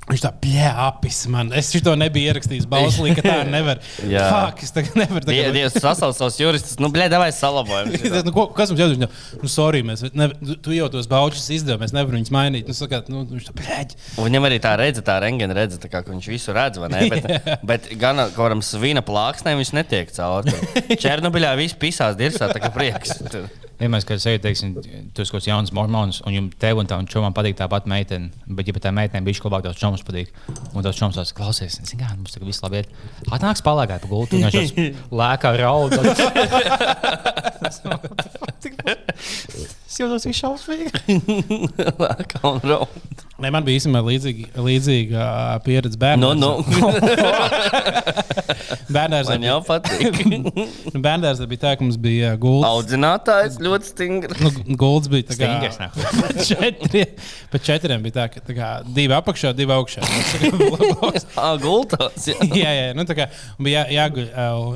Speaker 1: Viņš tā pļāpis man. Es to nebiju ierakstījis balslī, ka tā *laughs* nevar.
Speaker 3: Jā.
Speaker 1: Fak, es tagad nevaru.
Speaker 3: Die-
Speaker 1: Tagad...
Speaker 3: Dievs sasauc savus juristus. Nu, blēd, vai salabojam. *laughs*
Speaker 1: nu, ko, kas mums jādara? Nu, sorry, mēs, ne, tu- jau tos baučus izdevi, mēs nevaram viņus mainīt. Nu, sakāt, nu, viņš tā.
Speaker 3: Un Viņam arī tā redz, tā rengena redz, tā kā viņš visu redz, vai ne? Bet, bet gan kaut kādam svina plāksnēm viņš netiek cauri. Černobiļā viss pisās dirsā, tā kā prieks. Tur.
Speaker 2: Vienmēr, kad es eju, teiksim, esi kaut kāds jauns mormons, un jums tev un tam čomam patīk tāpat meitene, bet, ja tā meitene bija labāk, tās čoms patīk, un tās čoms tās klausies, zini, kā mums tagad viss labi iet. Atnāks palāgā pa gultu, un viņš *laughs* lēkā raud. *laughs* *laughs* Es jūtos viņš šausmīgi. *laughs*
Speaker 3: Lēkā un raud.
Speaker 1: Ne, man bija īstenībā līdzīga, līdzīga pieredze bērnu.
Speaker 3: Nu, nu, *laughs*
Speaker 1: Bērnās
Speaker 3: man jau patīk. *laughs*
Speaker 1: Bērnās bija tā, ka mums bija gults.
Speaker 3: Audzinātājs ļoti stingrs.
Speaker 1: Nu, gulds bija tā kā
Speaker 2: Stingrs,
Speaker 1: četri, pa četriem bija tā, ka tā kā, divi apakšā, divi augšā.
Speaker 3: Ah, gultos. jā.
Speaker 1: jā, jā, nu, tā kā bija jā, jāguļ,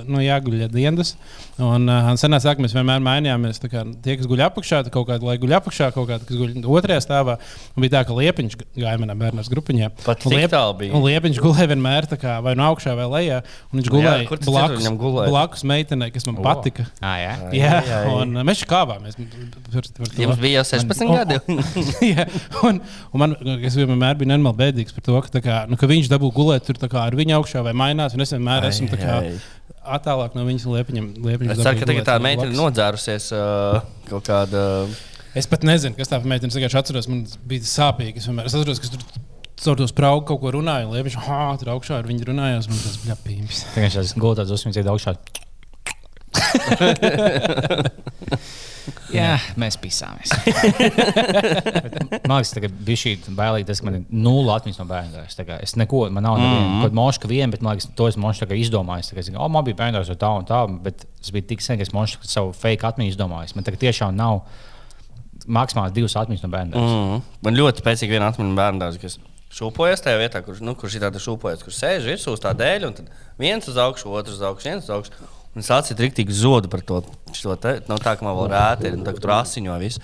Speaker 1: nu, jāguļ dienas. Un uh, senā sākumā mēs vienmēr mainījāmies. Kā, tie, kas guļ apakšā, kaut kāda lai guļ apakšā, kaut kāda, kas guļ otrajā stāvā. Un bija tā, ka liepiņš gāja manā bērnu grupiņā.
Speaker 3: Pat
Speaker 1: Liep-
Speaker 3: bija?
Speaker 1: Un liepiņš gulēja vienmēr tā kā, vai no augšā vai lejā. Un viņš
Speaker 3: jā,
Speaker 1: gulēja
Speaker 3: citur
Speaker 1: blakus,
Speaker 3: viņam gulēja?
Speaker 1: blakus meitenei, kas man
Speaker 2: O.
Speaker 1: patika.
Speaker 2: Ah, jā.
Speaker 1: Jā,
Speaker 3: jā, jā.
Speaker 1: un uh, mēs kāvāmies.
Speaker 3: Jums bija jau 16
Speaker 1: Un-
Speaker 3: gadi. *laughs*
Speaker 1: Jā, un, un man, es vienmēr biju nenormāli bēdīgs par to, ka, tā kā, nu, ka viņš dabū gulēt tur tā kā ar viņu augšā vai mainās. un Es vienmēr esmu tā kā
Speaker 3: Ai, ai.
Speaker 1: Attālāk no viņas liepiņiem. liepiņus
Speaker 3: Es ceru, ka tagad tā meitene nodzērusies uh, kaut kāda.
Speaker 1: Es pat nezinu, kas tā par meiteni. Es vienkārši atceros, man bija sāpīgi. Es, vienmēr, es atceros, ka tur caur to spraugu kaut ko runāju. un Liepiņš, ah, tur augšā ar viņu runājās. Man tas bija pīns.
Speaker 2: Tagad viņš gultās uzsmīts iet augšā. *laughs* Jā, mēs pisāmies. *laughs* Man liekas, ka bija šī bailīga, tas, ka man ir nulle atmiņas no bērnības. Es neko, man nav mm -hmm. kaut moška viena, bet man liekas, to es mošu izdomāju. Es domāju, oh, man bija bērnības jau tā un tā, bet tas bija tik sen, ka es mošu savu fake atmiņu izdomāju. Man tagad tiešām nav maksimāli divas atmiņas no bērnības. Mm.
Speaker 3: Mm. Man ļoti spēcīgi viena atmiņa bērnās, kas šūpojas tajā vietā, kur, nu, kur šī tāda šūpojas, kur sēž virsū uz tā dēļ, un viens uz augšu, otrs uz augšu, viens uz augšu. Un es atsīju rīktīgi zodu par to. Te, nav tā, ka man vēl rēta ir, un tā, tur asiņo viss.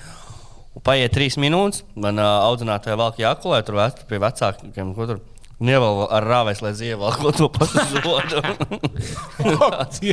Speaker 3: Un paiet trīs minūtes, man uh, audzinātāja valk jākulē, tur vec, pie vecākiem, ko tur. Un ievēl ar rāvēs, lai ievēl to pašu *laughs* zodu. *laughs*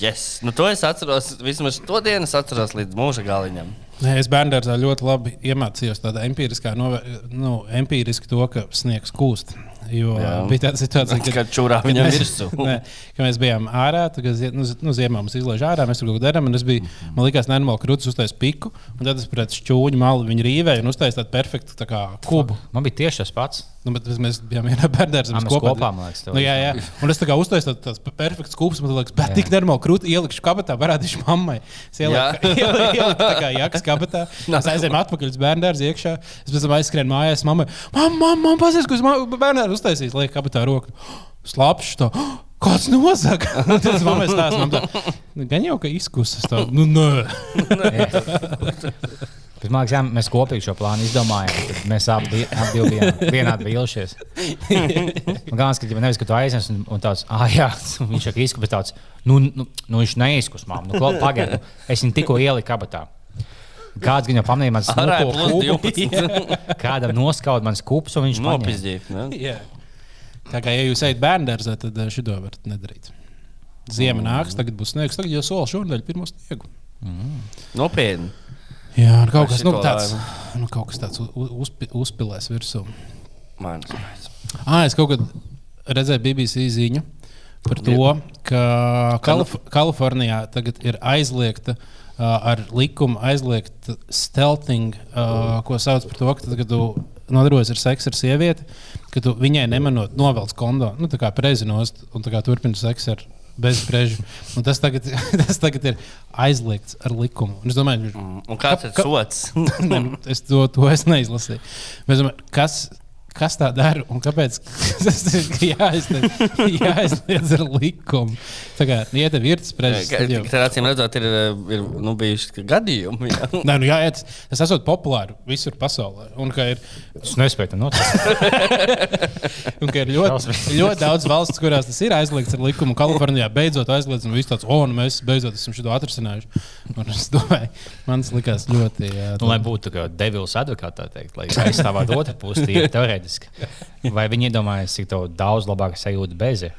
Speaker 3: yes. nu, to es atceros, vismaz to dienu es atceros līdz mūža galiņam.
Speaker 1: Nē, es bērnībā ļoti labi iemācījos tādu empiriskā, nu, empiriski to, ka sniegs kūst. Jo
Speaker 3: Jā.
Speaker 1: Bija tāda situācija,
Speaker 3: Kad čurā viņam
Speaker 1: mēs,
Speaker 3: virsū. *laughs*
Speaker 1: nē, ka mēs bijām ārā, tad, kad nu, nu, ziemā mums izlaiž ārā, mēs tur kaut ko darām. un Es biju, man liekas, nenormāli krūtis uztais piku, un tad es pret šķūņu malu viņu rīvēju un uztaisīju tādu perfektu tā kā kubu.
Speaker 2: Man bija tieši tas pats.
Speaker 1: Nu, bet mēs bijām vienā bērnībā.
Speaker 2: Ā, mēs kopā, man liekas,
Speaker 1: nu, jā, jā. Un es tā kā uztaisīju tādu tādu perfektu kūpu, man liekas, bet tik nenormāli krūti ielikšu kabatā, parādīšu mammai. Es ieliku, ieliku, *laughs* ieliku tā kā jakas kabatā. Es aizēju atpakaļ uz bērnu viekšā. Es pēc tam aizskrēju mājās, mammai, mamma, mamma, pasies, ko es bērnu uztaisīju, liek kabatā roku. Slapjš to. Kāds nosaka? *laughs* Tas mammai stāsta, man tā. "Nu, Gan jau, ka izkustas tā. Nu, nē. *laughs*
Speaker 2: Bet, man liekas, jā, mēs kopīgi šo plānu izdomājām. Tad mēs abi bijām vienādi vīlušies. Gan skatījumā, nevis, ka tu aiznes un, un tāds, ah, jā, viņš ir izkusis, bet tāds, nu, nu, nu viņš neizkus mām. Nu, pagaidiet, nu, es viņu tikko ieliku kabatā. Kāds gan jau pamanīja
Speaker 3: ir
Speaker 2: smuko
Speaker 3: 12.
Speaker 2: kādam noskaut mans kups un viņš nopietni.
Speaker 1: Tā kā ja jūs ejat bērngārzā, tad eh, šito varat nedarīt. Ziema nāks, tagad būs sniegs. Tagad jau sola šonadēļ pirmo sniegu.
Speaker 3: Nopietni.
Speaker 1: Jā, un kaut kas, nu, tāds, nu, kaut kas tāds u- uzpi, uzpilēs virsū.
Speaker 3: Man.
Speaker 1: Ah, es kaut kad redzēju BBC ziņu par to, ka Kalif Kalifornijā tagad ir aizliegta. Uh, ar likumu aizliegt stelting, uh, ko sauc par to, ka tad, kad tu nodarbojas ar seksu ar sievieti, ka tu viņai nemanot novelc kondo, nu, tā kā prezinost un turpina seksu ar bezspriežu. Un Tas, tagad- *laughs* tas tagad ir aizliegts ar likumu. Un es domāju,
Speaker 3: Un kāds ir
Speaker 1: Ka-
Speaker 3: sots? *laughs*
Speaker 1: Ne, es to, to es neizlasīju. Bet, domāju, kas, kas tā dara un kāpēc *laughs* tas ir jāizliedz, ar likumu? Tā kā ir tas prečs, tad jau.
Speaker 3: Tur acīm redzot, ir, ir nu, bijuši gadījumi. Jā. *laughs*
Speaker 1: Nē, nu jāiet, tas esot populāri visur pasaulē. Un ir,
Speaker 2: Es nespēju *laughs*
Speaker 1: un ka ir ļoti, ļoti daudz valsts, kurās tas ir aizliegts ar likumu. Kalifornijā beidzot aizliegts, un viss tāds, oh, nu mēs beidzot esam šo atrisinājuši. Un es domāju, man tas likās ļoti. Jā,
Speaker 2: Nu, lai būtu kā devils advokāts, tā teikt, lai aizstāvētu otru pusi, poētiski. Vai viņi iedomājas, cik to daudz labāk sajūta bezi?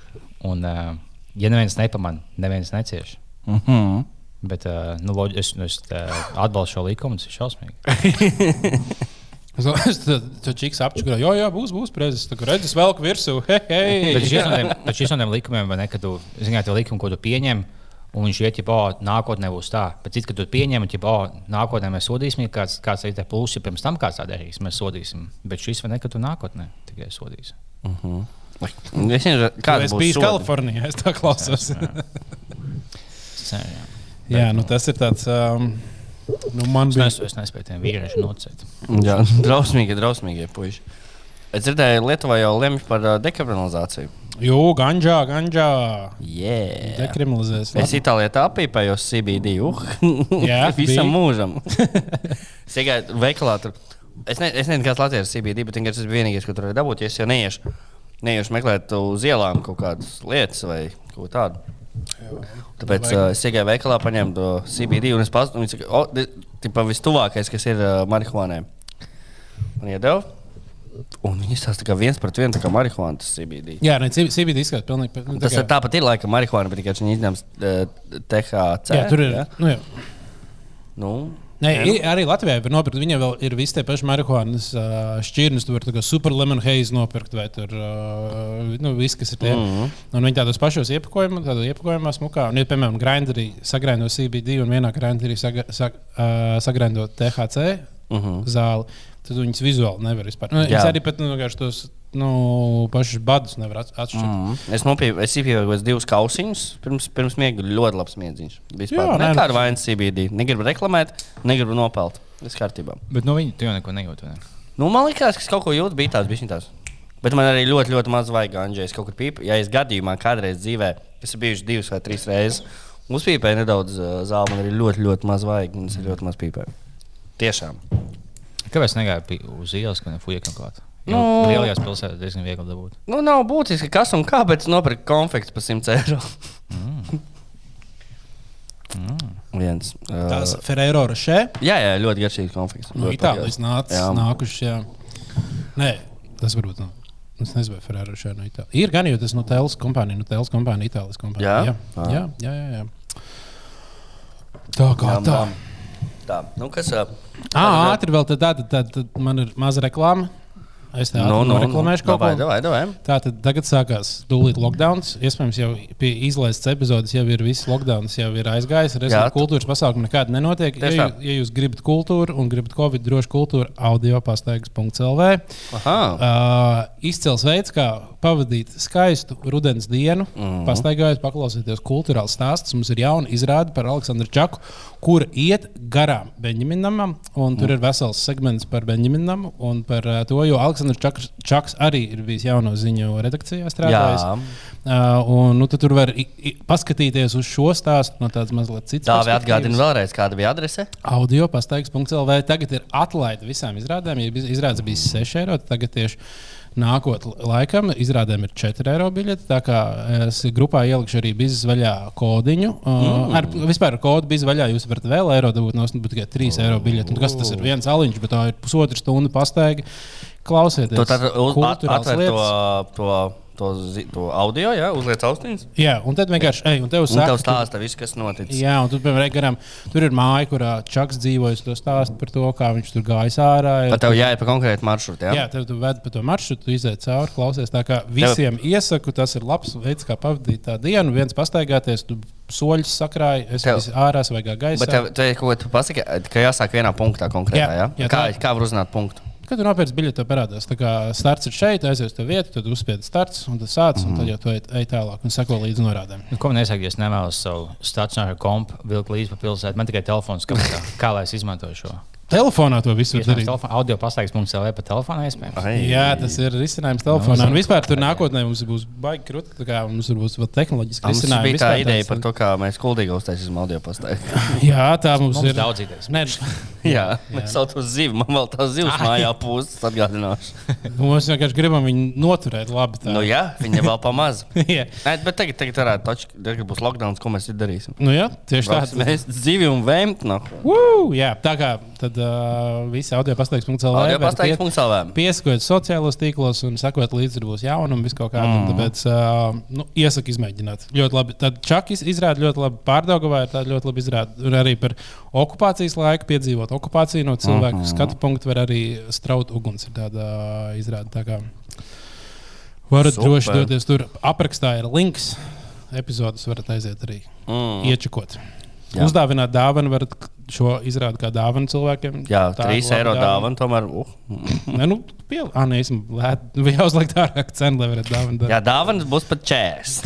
Speaker 2: Un, uh, ja neviens nepamanā, neviens necieš.
Speaker 3: Mhm.
Speaker 2: Bet uh, nu, loģi, es, es uh, atbalstu šo likumu, tas ir šausmīgi. *laughs*
Speaker 1: Es tam čiks apčakoju, jo, jā, būs, būs prezes. Tā kā redzes, velk virsū. Hei, hei.
Speaker 2: Bet šis no tiem- likumiem, vai ne, kad tu zini, tie likumi, ko tu pieņem, un viņš iet, ja nākotnē būs tā. Bet cits, kad tu pieņem, ja nākotnē mēs sodīsim, ja kāds, kāds ir plusi, ja pirms tam kāds tā darīs, mēs sodīsim. Bet šis vai ne, ka tu nākotnē tikai sodīsi.
Speaker 3: Es nezinu, kāda
Speaker 1: Es
Speaker 3: būs
Speaker 1: biju
Speaker 3: sodi.
Speaker 1: Kalifornijā, es tā klausos.
Speaker 2: Jā, jā.
Speaker 1: Nu tas ir tāds. Um, nu, man
Speaker 2: Es,
Speaker 1: bija.
Speaker 2: nes, es nespēju tiem vīriešiem nocēt.
Speaker 3: Jā, *laughs* drausmīgi, drausmīgi puiši. Es dzirdēju, Lietuvā jau lemj par uh, dekriminalizāciju.
Speaker 1: Jū, ganģā, ganģā.
Speaker 3: Yeah.
Speaker 1: Dekriminalizēs.
Speaker 3: Es Itālijā tā apīpējos CBD. Uh. *laughs*
Speaker 1: Jā, *laughs*
Speaker 3: visam mūžam. *laughs* es tikai veikalā tur. Es, ne, es nezinu, kāds Latvijas CBD, bet tas bija vienīgais, ko tur varēja dabūt. Ja es jau neiešu, neiešu meklēt uz ielām kaut kādas lietas vai ko tādu. Tāpēc
Speaker 1: Vajag-
Speaker 3: uh, es tikai veikalā paņēmu to CBD un es pazu, un viņš saka, o, tas ir vistuvākais, kas ir uh, marihuānai. Un iedeva. Un viņi stāsta, ka viens pret vienu tā kā marihuāna tas CBD.
Speaker 1: Jā, nē, CBD izskatās pilnīgi. pēc- nu, tā
Speaker 3: Tas
Speaker 1: kā-
Speaker 3: ir tāpat ir laika marihuāna, bet tikai viņi izņems uh, THC.
Speaker 1: Jā, tur ir.
Speaker 3: ja?
Speaker 1: Nu, jā.
Speaker 3: Nu,
Speaker 1: Nē, i- arī Latvijā var nopirkt. Viņam vēl ir visi tie paši marihuānas uh, šķirnes. Tu vari super lemon haze nopirkt, vai tur uh, nu, viss, kas ir tie. Mm. -hmm. Un viņi tādos pašos iepakojumos, tādā iepakojumā smukā. Un, ja, piemēram, grinderī sagrindo CBD un vienā grinderī saga, sag, uh, sagrindo THC
Speaker 3: uh -huh.
Speaker 1: zāli, tad viņas vizuāli nevar vispār. Nu, es arī pat nu, tos nu, pašus badus nevaru atšķirt. Mm.
Speaker 3: Es nopirku, es iepirku divus kausiņus pirms, pirms miega. Ļoti labs miedziņš. Vispār
Speaker 1: nē,
Speaker 3: nekāda
Speaker 1: nu-
Speaker 3: vainas CBD. Negribu reklamēt, negribu nopelt. Viss kārtībā.
Speaker 2: Bet no viņa tu jau neko nejūti. Ne?
Speaker 3: Nu, man liekas, ka es kaut ko jūtu, bija tās. Bet man arī ļoti, ļoti maz vajag ganģēt. Es kaut kur pīpēju, ja es gadījumā kādreiz dzīvē, es esmu bijis divas vai trīs reizes, uzpīpēju nedaudz uh, zāli, man arī ļoti, ļoti maz vajag. un Es ļoti maz pīpēju. Tiešām.
Speaker 2: Kāpēc negāju pi- uz ielas, ka nefuja kaut kādā?
Speaker 3: Nu.
Speaker 2: No... Lielajās pilsētās diezgan viegli dabūt.
Speaker 3: Nu, nav būtiski, kas un kā, bet es nopirku konfekts par 100 eiro. Viens. Uh,
Speaker 1: Tās Ferrero Rocher.
Speaker 3: jā, jā, ļoti garšīgs konfekts.
Speaker 1: No Itālijas
Speaker 3: Jā.
Speaker 1: nākuši. Jā. Nē, tas varbūt nav. Es nezinu, vai Ferrari šeit no Itālijas. Ir gan jau tas no Tēlas kompānija, no Tēlas kompānija, Itālijas kompānija.
Speaker 3: Jā?
Speaker 1: Jā, jā, jā. jā, jā. Tā kā
Speaker 3: Jā,
Speaker 1: tā.
Speaker 3: Tā, nu, kas. Uh,
Speaker 1: Ah, ātri vēl tad, tad, tad, tad man ir maza reklāma. Es te
Speaker 3: nu, nu,
Speaker 1: reklamēšu kaut
Speaker 3: davai,
Speaker 1: ko.
Speaker 3: davai, davai.
Speaker 1: Tātad tagad sākās tūlīt lockdown. Iespējams, jau pie izlaistas epizodes jau ir viss lockdown, jau ir aizgājis. Ar esmu kultūras pasākumu nekāda nenotiek. Ja, jū,
Speaker 3: tā.
Speaker 1: ja jūs gribat kultūru un gribat covid drošu kultūru, audio pastaigas.lv.
Speaker 3: Aha.
Speaker 1: Uh, izcils veids, kā pavadīt skaistu rudens dienu, mm. -hmm. pastaigājot, paklausīties kultūrāls stāsts. Mums ir jauna izrāde par Aleksandru Čaku, kur iet garām Benjaminam.
Speaker 3: Mhm.
Speaker 1: Tur ir vesels segments par Benjaminam un par uh, to, jo Aleksandrs Čaks, Čaks arī ir bijis jauno ziņu redakcijā strādājis. Uh, un, nu, tur var i, i, paskatīties uz šo stāstu no tādas mazliet citas
Speaker 3: Tā vēl atgādina vēlreiz, kāda bija adrese.
Speaker 1: Audio pastaigas.lv. Tagad ir atlaide visām izrādēm. Ja izrādes bija 6 eiro, tagad tieši nākotnē laikam izrādēm ir 4 eiro biļete. Tā kā es grupā ielikšu arī biznesa vaļā kodiņu. Mm. Ar vispār ar kodu biznesa vaļā jūs varat vēl eiro dabūt, no tikai 3 eiro biļete. Un kas tas ir? Viens aliņš, bet tā ir pusotra stunda pastaigi. Klausieties,
Speaker 3: Tu tad uz- to, to, audio, jā, uzliec austiņas.
Speaker 1: Jā, un tad vienkārši, ej, un tev
Speaker 3: Un tev
Speaker 1: saka, tu-
Speaker 3: stāsta viss, kas noticis.
Speaker 1: Jā, un tur, piemēram, ej garām, tur ir māja, kurā Čaks dzīvojas. Tu stāst par to, kā viņš tur gājis ārā.
Speaker 3: Tad tev jāiet pa konkrētu maršrutu. Jā,
Speaker 1: Jā, tev tu ved pa to maršrutu, tu iziet cauri, klausies. Tā kā visiem tev... iesaku, tas ir labs veids, kā pavadīt tā dienu. Viens pastaigāties, tu soļus sakrāji, es
Speaker 3: Tev-
Speaker 1: ārā, svaigā gaisā.
Speaker 3: Bet tev, tev ko tu pasaki, ka jāsāk vienā punktā konkrētā.
Speaker 1: Jā,
Speaker 3: Jā,
Speaker 1: jā,
Speaker 3: kā,
Speaker 1: tā-
Speaker 3: kā var uzzināt punktu?
Speaker 1: Kad tu nopērci biļeti, tev parādās, tā kā starts ir šeit, aizies uz to vietu, tad uzspied starts, un tas sācis, mm -hmm. un tad jau tu ej, ej tālāk un seko līdzi norādēm.
Speaker 2: Nu, ko man iesaka, ja es nevēlos savu stacionāru kompu vilkt līdzi pa pilsētu? Man tikai telefons kabatā. *laughs* Kā lai es izmantoju šo?
Speaker 1: Telefonā to visu var darīt.
Speaker 2: telefon, audio pastaigas mums vēl pa telefonu iespējams.
Speaker 3: Ai,
Speaker 1: Jā, tas ir risinājums telefonā. Un vispār tur nākotnē mums būs baigi krūti, tā kā mums būs vēl tehnoloģiski risinājumi.
Speaker 3: bija tā ideja par to, kā mēs kuldīgi uztaisīsim audio pastāvju. *laughs*
Speaker 1: Jā, tā mums,
Speaker 2: Mums
Speaker 1: ir.
Speaker 2: daudz idejas.
Speaker 1: Nē, *laughs* *laughs*
Speaker 3: Jā, mēs saucam to zivu. Man vēl tā zivs mājā pūstas atgādināšu.
Speaker 1: Mums vienkārši gribam viņu noturēt labi. Tā.
Speaker 3: Nu jā, viņa vēl pamaz.
Speaker 1: Jā.
Speaker 3: Nē, bet tagad, tagad varētu taču, tagad būs lockdown, ko mēs darīsim.
Speaker 1: Nu, jā, tieši tā.
Speaker 3: Mēs zivi un vēmt no
Speaker 1: Woo! Jā, tā kā tad uh, visi audio pastaigs.cl.
Speaker 3: audio pastaigas.lv.
Speaker 1: Piesakojiet sociālos tīklos un sekot līdzi, būs jaunumi, viss kaut kāda. Mm. Tāpēc uh, nu, iesaku izmēģināt. Ļoti labi. Tad Čakis izrāda ļoti labi pārdagavā, ir tāda ļoti labi izrāda. Un arī par okupācijas laiku piedzīvot okupāciju no cilvēku mm -hmm. skatu punktu var arī straut uguns. Ir tāda izrāda. Tā kā varat
Speaker 3: Super.
Speaker 1: droši doties tur. Aprakstā ir links. Epizodes varat aiziet arī
Speaker 3: Mm.
Speaker 1: iečakot.
Speaker 3: Jā.
Speaker 1: Uzdāvināt dāvanu, varat šo izrādīt kā dāvanu cilvēkiem.
Speaker 3: Jā,
Speaker 1: Tā ir
Speaker 3: 3
Speaker 1: laba
Speaker 3: eiro dāvana tomēr. Uh.
Speaker 1: Nē, nu, piel... ah, nē, esmu lēt. *laughs* Nu, jāuzliek dārgāk cena, lai varētu dāvināt.
Speaker 3: Jā, dāvanas būs pat čērs.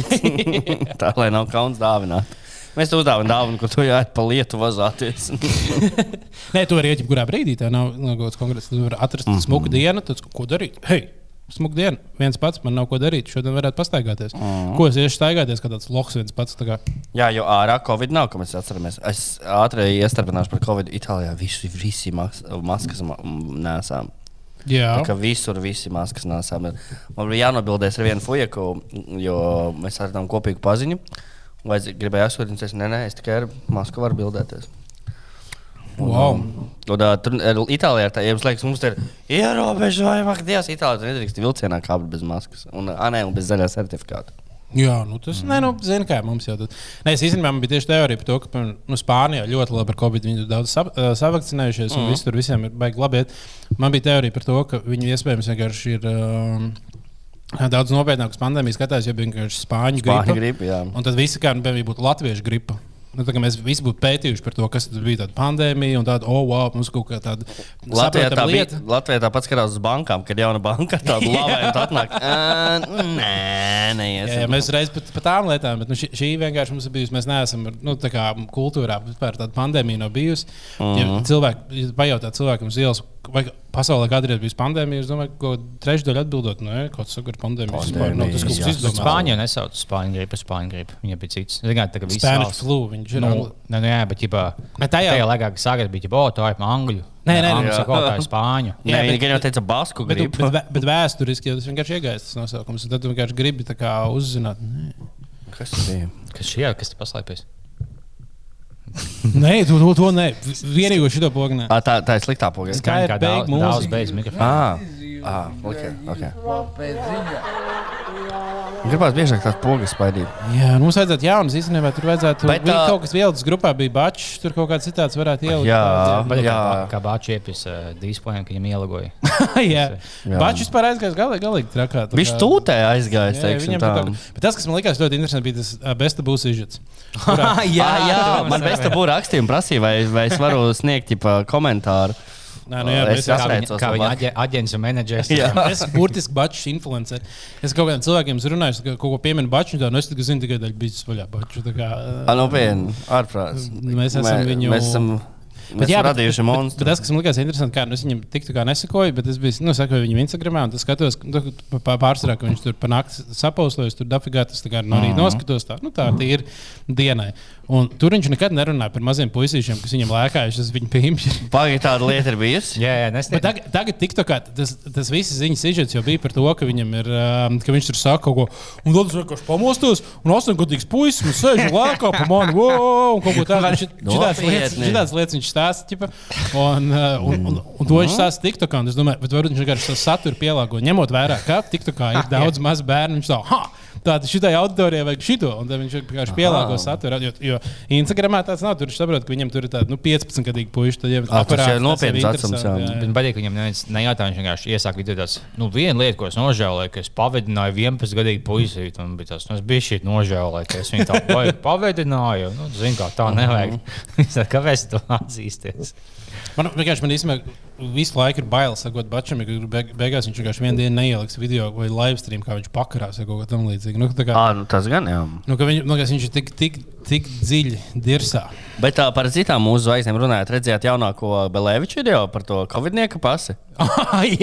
Speaker 3: *laughs* tā lai nav kauns dāvināt. Mēs tev uzdāvinām dāvanu, ko tu jāiet pa lietu vazāties. *laughs*
Speaker 1: Nē, tu vari iet jebkurā brīdī. Tā nav nav kaut kāds konkrēts. Tu vari atrast mm. -hmm. smuku dienu, tad ko darīt? Hei! Smuka diena, viens pats, man nav ko darīt. Šodien varētu pastaigāties. Mm. Ko es iešu staigāties, kā tāds loks viens pats?
Speaker 3: Jā, jo ārā Covid nav, kā mēs atceramies. Es ātri iestarpināšu par Covid. Itālijā visi, visi mas maskas ma- nesām.
Speaker 1: jā,
Speaker 3: Tā kā visur visi maskas nesām. Man bija jānobildēs ar vienu fujeku, jo mēs atradām kopīgu paziņu. Vai gribēju aizsūtīt, es nē, nē, es tikai ar masku varu bildēties. Un,
Speaker 1: Wow.
Speaker 3: Un, uh, tur Itālijā tā, jums liekas, mums ir ierobežojumi, Dievs, Itālijā tur nedrīkst vilcienā kāpt bez maskas. Un, uh, nē, un bez zaļā certifikāta.
Speaker 1: jā nu, tas mm. nē, nu, zina, kā mums jau tur. Nē, es īstenībā man bija tieši teorija par to, ka nu, Spānijā ļoti labi ar Covid viņi daudz sa uh, savakcinējušies, un mm. tur visiem ir baigi labi. Man bija teorija par to, ka viņi iespējams vienkārši ir. Um, Daudz nopietnākas pandēmijas skatās, jo bija vienkārši spāņu gripa.
Speaker 3: Spāņu gripa, jā.
Speaker 1: Un tad visi kā nu, piemēram, būtu latviešu gripa. Nu, tā mēs visi būtu pētījuši par to, kas bija tāda pandēmija, un tāda, oh, wow, mums kaut kā tāda
Speaker 3: Latvijā tā, bija,
Speaker 1: lieta.
Speaker 3: Latvijā tāpat skatās uz bankām, kad jauna banka tāda *laughs* tā atnāk. "Ā, Nē, nē,
Speaker 1: Jā, jā, mēs reiz pat par tām lietām, bet nu, šī, šī vienkārši mums ir bijusi. Mēs neesam nu, tā kā kultūrā vispār tāda pandēmija nav bijusi. Uh -huh. Ja cilvēki ja pajautā cilvēkam uz ielas, vai pasaulē kādreiz bijusi pandēmija, es domāju, ka trešdaļa atbildot, nē, kaut kas ir pandēmija. Vispār nav tas, kas mums izdomāts.
Speaker 2: Spāņu nesauc Spāņu gribu, Spāņu gribu. Viņa bija cits. Zināt, tā kā viss
Speaker 1: Spanish flu, viņš ir.
Speaker 2: Nu, nē, nu, jā, bet ģipā,
Speaker 1: Bet tajā-
Speaker 2: tajā laikā, kad sākās, bija ģipā, o, tā ir angļu.
Speaker 1: Nē, nē,
Speaker 2: o, tā ir spāņu. *laughs*
Speaker 3: Nē, gan jau teica, basku
Speaker 1: Bet,
Speaker 3: gribu.
Speaker 1: bet, bet, bet vēsturiski jau tas vienkārši iegājas tas nosaukums. Tad tu vienkārši gribi tā kā uzzināt. Nē,
Speaker 3: Kas tas bija?
Speaker 2: Kas šī, kas te paslēpjas? *laughs*
Speaker 1: nē to, to, to nē. Vienīgo šito pogu.
Speaker 3: Ah, tā, tā ir sliktā poga.
Speaker 1: Kā beig
Speaker 2: daudz, daudz beidz mikrofonu.
Speaker 3: Ah, ah okay, okay. Gribētu biežāk tās pogas spaidīt.
Speaker 1: Jā, nu, mums vajadzētu jaunas īstenībā. Tur vajadzētu
Speaker 3: Bet,
Speaker 1: būt
Speaker 3: ā,
Speaker 1: kaut kas vielas grupā, bija bačs, tur kaut kāds citāds varētu ielikt.
Speaker 3: Jā.
Speaker 2: Bet
Speaker 3: Jā.
Speaker 2: kā, kā bāķis iepis uh, displejam, ka viņam ielagoja. *laughs*
Speaker 1: jā.
Speaker 3: Jā.
Speaker 1: Bačs vispār aizgājis galīgi, galīgi trakā.
Speaker 3: Viņš tūtē aizgājis,
Speaker 1: Jā,
Speaker 3: teiksim tā.
Speaker 1: tā. Bet tas, kas man likās ļoti interesanti, bija tas uh, besta būs izžets. *laughs*
Speaker 3: Ah, jā, jā, man bez tā būra rakstījumu prasīja, vai, vai es varu sniegt ģipa, komentāru.
Speaker 1: Nē, nu, jā,
Speaker 3: Es
Speaker 1: es,
Speaker 2: Kā
Speaker 3: esmu-
Speaker 2: viņa, viņa aģents un menedžers.
Speaker 3: Jā. *laughs*
Speaker 1: es burtiski bačs influencer. Es kaut kādiem cilvēkiem runājis, ka kaut ko pieminu baču, un nu, es tikai zinu tikai daļu bijis vaļā baču.
Speaker 3: Nopietni, ārprāts.
Speaker 1: Mēs esam
Speaker 3: Mē-
Speaker 1: viņu-
Speaker 3: Mēs esam, mēs esam radījuši
Speaker 1: bet,
Speaker 3: monstru.
Speaker 1: bet tas, kas man likās interesanti, kā nu, es viņam tik tā kā nesakoju, bet es biju, nu, sakoju viņam Instagramā, un tas skatos, nu, pārsvarā, ka viņš tur pa nakti sapaustojas, tur dafigā tas tā kā no rīta noskatos, tā, nu, tā ir dienai. Un tur viņš nekad nerunāja par maziem puisīšiem, kas viņam lēkājuši uz viņa pīmķi. *laughs*
Speaker 3: Pagaidām tāda lieta ir bijusi.
Speaker 2: Jā, jā,
Speaker 1: Bet
Speaker 2: nestiet.
Speaker 1: tagad, tagad TikTokā tas, tas viss ziņas sižets jau bija par to, ka ir, um, ka viņš tur saka kaut ko, un tad es vienkārši pamostos, un astoņgadīgs puisis, un sēž un lēkā pa mani, wow, un kaut ko tādu. Šit- Šitādas lietas, šitādas lietas viņš stāsta, ķipa, un, uh, un, un, un to viņš stāsta TikTokā, un es domāju, bet varbūt viņš vienkārši to saturu pielāgo, ņemot vērā, ka TikTokā ir daudz maz bērnu, viņš tā, ha! Tātad šitai auditorijai vajag šito, un tad viņš vienkārši pielāgo saturu. Jo, jo Instagramā tāds nav. Tur viņš saprot, ka viņam tur ir tāda nu, 15 gadīga puiša. Tad jau
Speaker 3: ir nopietns vecums.
Speaker 2: Man patīk, ka viņam neviens nejautā, viņš vienkārši iesāk video tāds, nu, viena lieta, ko es nožēloju, ka es pavadināju 11 gadīgu puisīti, un bija tas, nu, es biju šī nožēloju, ka es viņu tā baigi pavadināju, nu, zinu, kā tā nevajag. *laughs* Saka, kāpēc tu atzīsties?
Speaker 1: Man vienkārši man īstenībā visu laiku ir bail sakot Bačam, ka beig beigās viņš vienkārši vienu dienu neieliks video vai live stream, kā viņš pakarās vai kaut ko tamlīdzīgu. Nu, tā kā,
Speaker 3: Ah, nu tas gan jā.
Speaker 1: nu, ka viņ, man liekas, viņš ir tik, tik tik dziļi dirsā.
Speaker 3: Bet tā par citām mūsu zvaigznēm runājot, redzējāt jaunāko Belēviču video par to Covid-19 pasi. *laughs*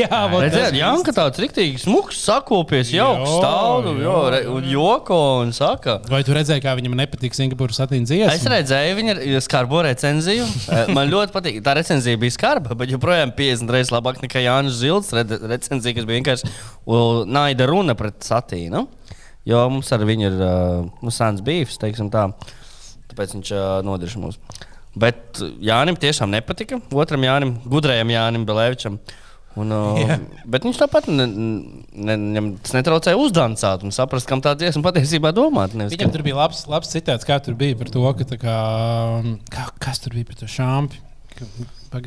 Speaker 1: Jā,
Speaker 3: Redzējāt,
Speaker 1: tas-
Speaker 3: Janka tāds riktīgi smuks, sakopies, jauks stāv nu,
Speaker 1: jo,
Speaker 3: re- un joko un saka.
Speaker 1: Vai tu redzēji, kā viņam nepatīk Singapūras satīna dziesma?
Speaker 3: Es redzēju viņa skarbo recenziju. *laughs* Man ļoti patīk. Tā recenzija bija skarba, bet joprojām 50 reizes labāk nekā Jānis Zilts re recenzija, kas bija vienkārši naida runa pret satīnu. Jo mums ar viņu ir uh, nu, sens bijis, tā. Tāpēc viņš uh, nodirž mums. Bet Jānim tiešām nepatika. Otram Jānim, gudrajam Jānim Belēvičam. Un, uh,
Speaker 1: Jā.
Speaker 3: bet viņš tāpat ne, ne, tas netraucēja uzdancāt un saprast, kam tā dziesma patiesībā domāta. nevis
Speaker 1: Viņam
Speaker 3: kam-
Speaker 1: tur bija labs, labs citāts, kā tur bija par to, ka kā, kā, kas tur bija par to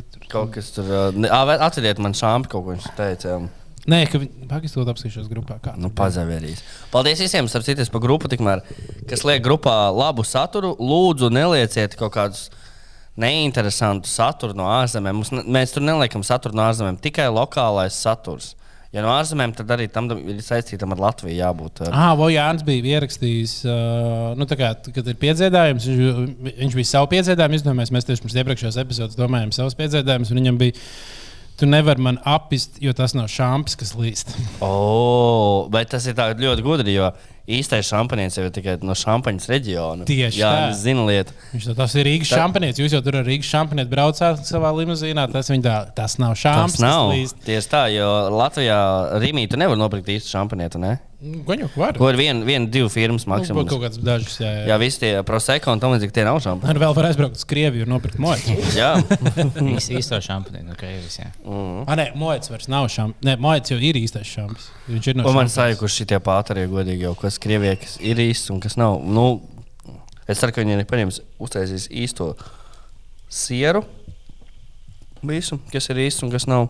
Speaker 1: tur.
Speaker 3: Kaut kas tur. uh, ne- ā, vē- Atceriet man šāpi, kaut ko viņš teica. jā.
Speaker 1: Nē, ka viņi pagaidot apskatīšos grupā. Kā.
Speaker 3: Nu, Pazavērīs. Paldies visiem, starp citu, par grupu, tikmēr, kas liek grupā labu saturu. Lūdzu, nelieciet kaut kādus neinteresantu saturu no ārzemēm. Mums, mēs tur neliekam saturu no ārzemēm, tikai lokālais saturs. Ja no ārzemēm, tad arī tam ir saistītam ar Latviju jābūt. uh,
Speaker 1: Ah, Vojāns bija ierakstījis, uh, nu, tā kā, kad ir piedziedājums, viņš, viņš bija savu piedziedājumu izdomājis. Mēs tieši pirms iepriekšējās epizodes domājām savus piedziedājumus, un viņam bija, tu nevari man apist, jo tas nav šāpes, kas līst.
Speaker 3: Oh, bet tas ir ļoti gudri, jo īstais šampanietis jau ir tikai no šampaņas reģiona.
Speaker 1: Tieši
Speaker 3: Jā,
Speaker 1: tā.
Speaker 3: zina lietu.
Speaker 1: Viņš to- tas ir Rīgas
Speaker 3: Tā-
Speaker 1: šampanietis. Jūs jau tur ar Rīgas šampanieti braucāt savā limuzīnā. Tas, tā, tas nav šāpes.
Speaker 3: Tas nav.
Speaker 1: līst.
Speaker 3: Tieši tā, jo Latvijā Rīgā tu nevari nopirkt īstu šampanietu. Ne?
Speaker 1: Goņu, var.
Speaker 3: Ko ir viena, viena divu firmas
Speaker 1: Nu,
Speaker 3: maksimums?
Speaker 1: Kaut kāds dažs, jā, jā.
Speaker 3: Jā, visi tie proseko un tam līdzīgi tie nav šampani.
Speaker 1: Ar vēl var aizbraukt uz Krieviju un nopirkt moju. *laughs*
Speaker 3: Jā,
Speaker 2: Īsti īsto šampaniņu no Krievijas. jā.
Speaker 1: Ah, nē, mojets vairs nav šāpes. Nē, mojets jau ir īstais šāpes. Viņš ir no
Speaker 3: un man sajūta, ka šie pāteri godīgi jau kas Krievijai, kas ir īsts un kas nav. Nu, es ceru, ka viņi ir paņēmis uztaisījis īsto sieru. Visu, kas ir īsts un kas nav.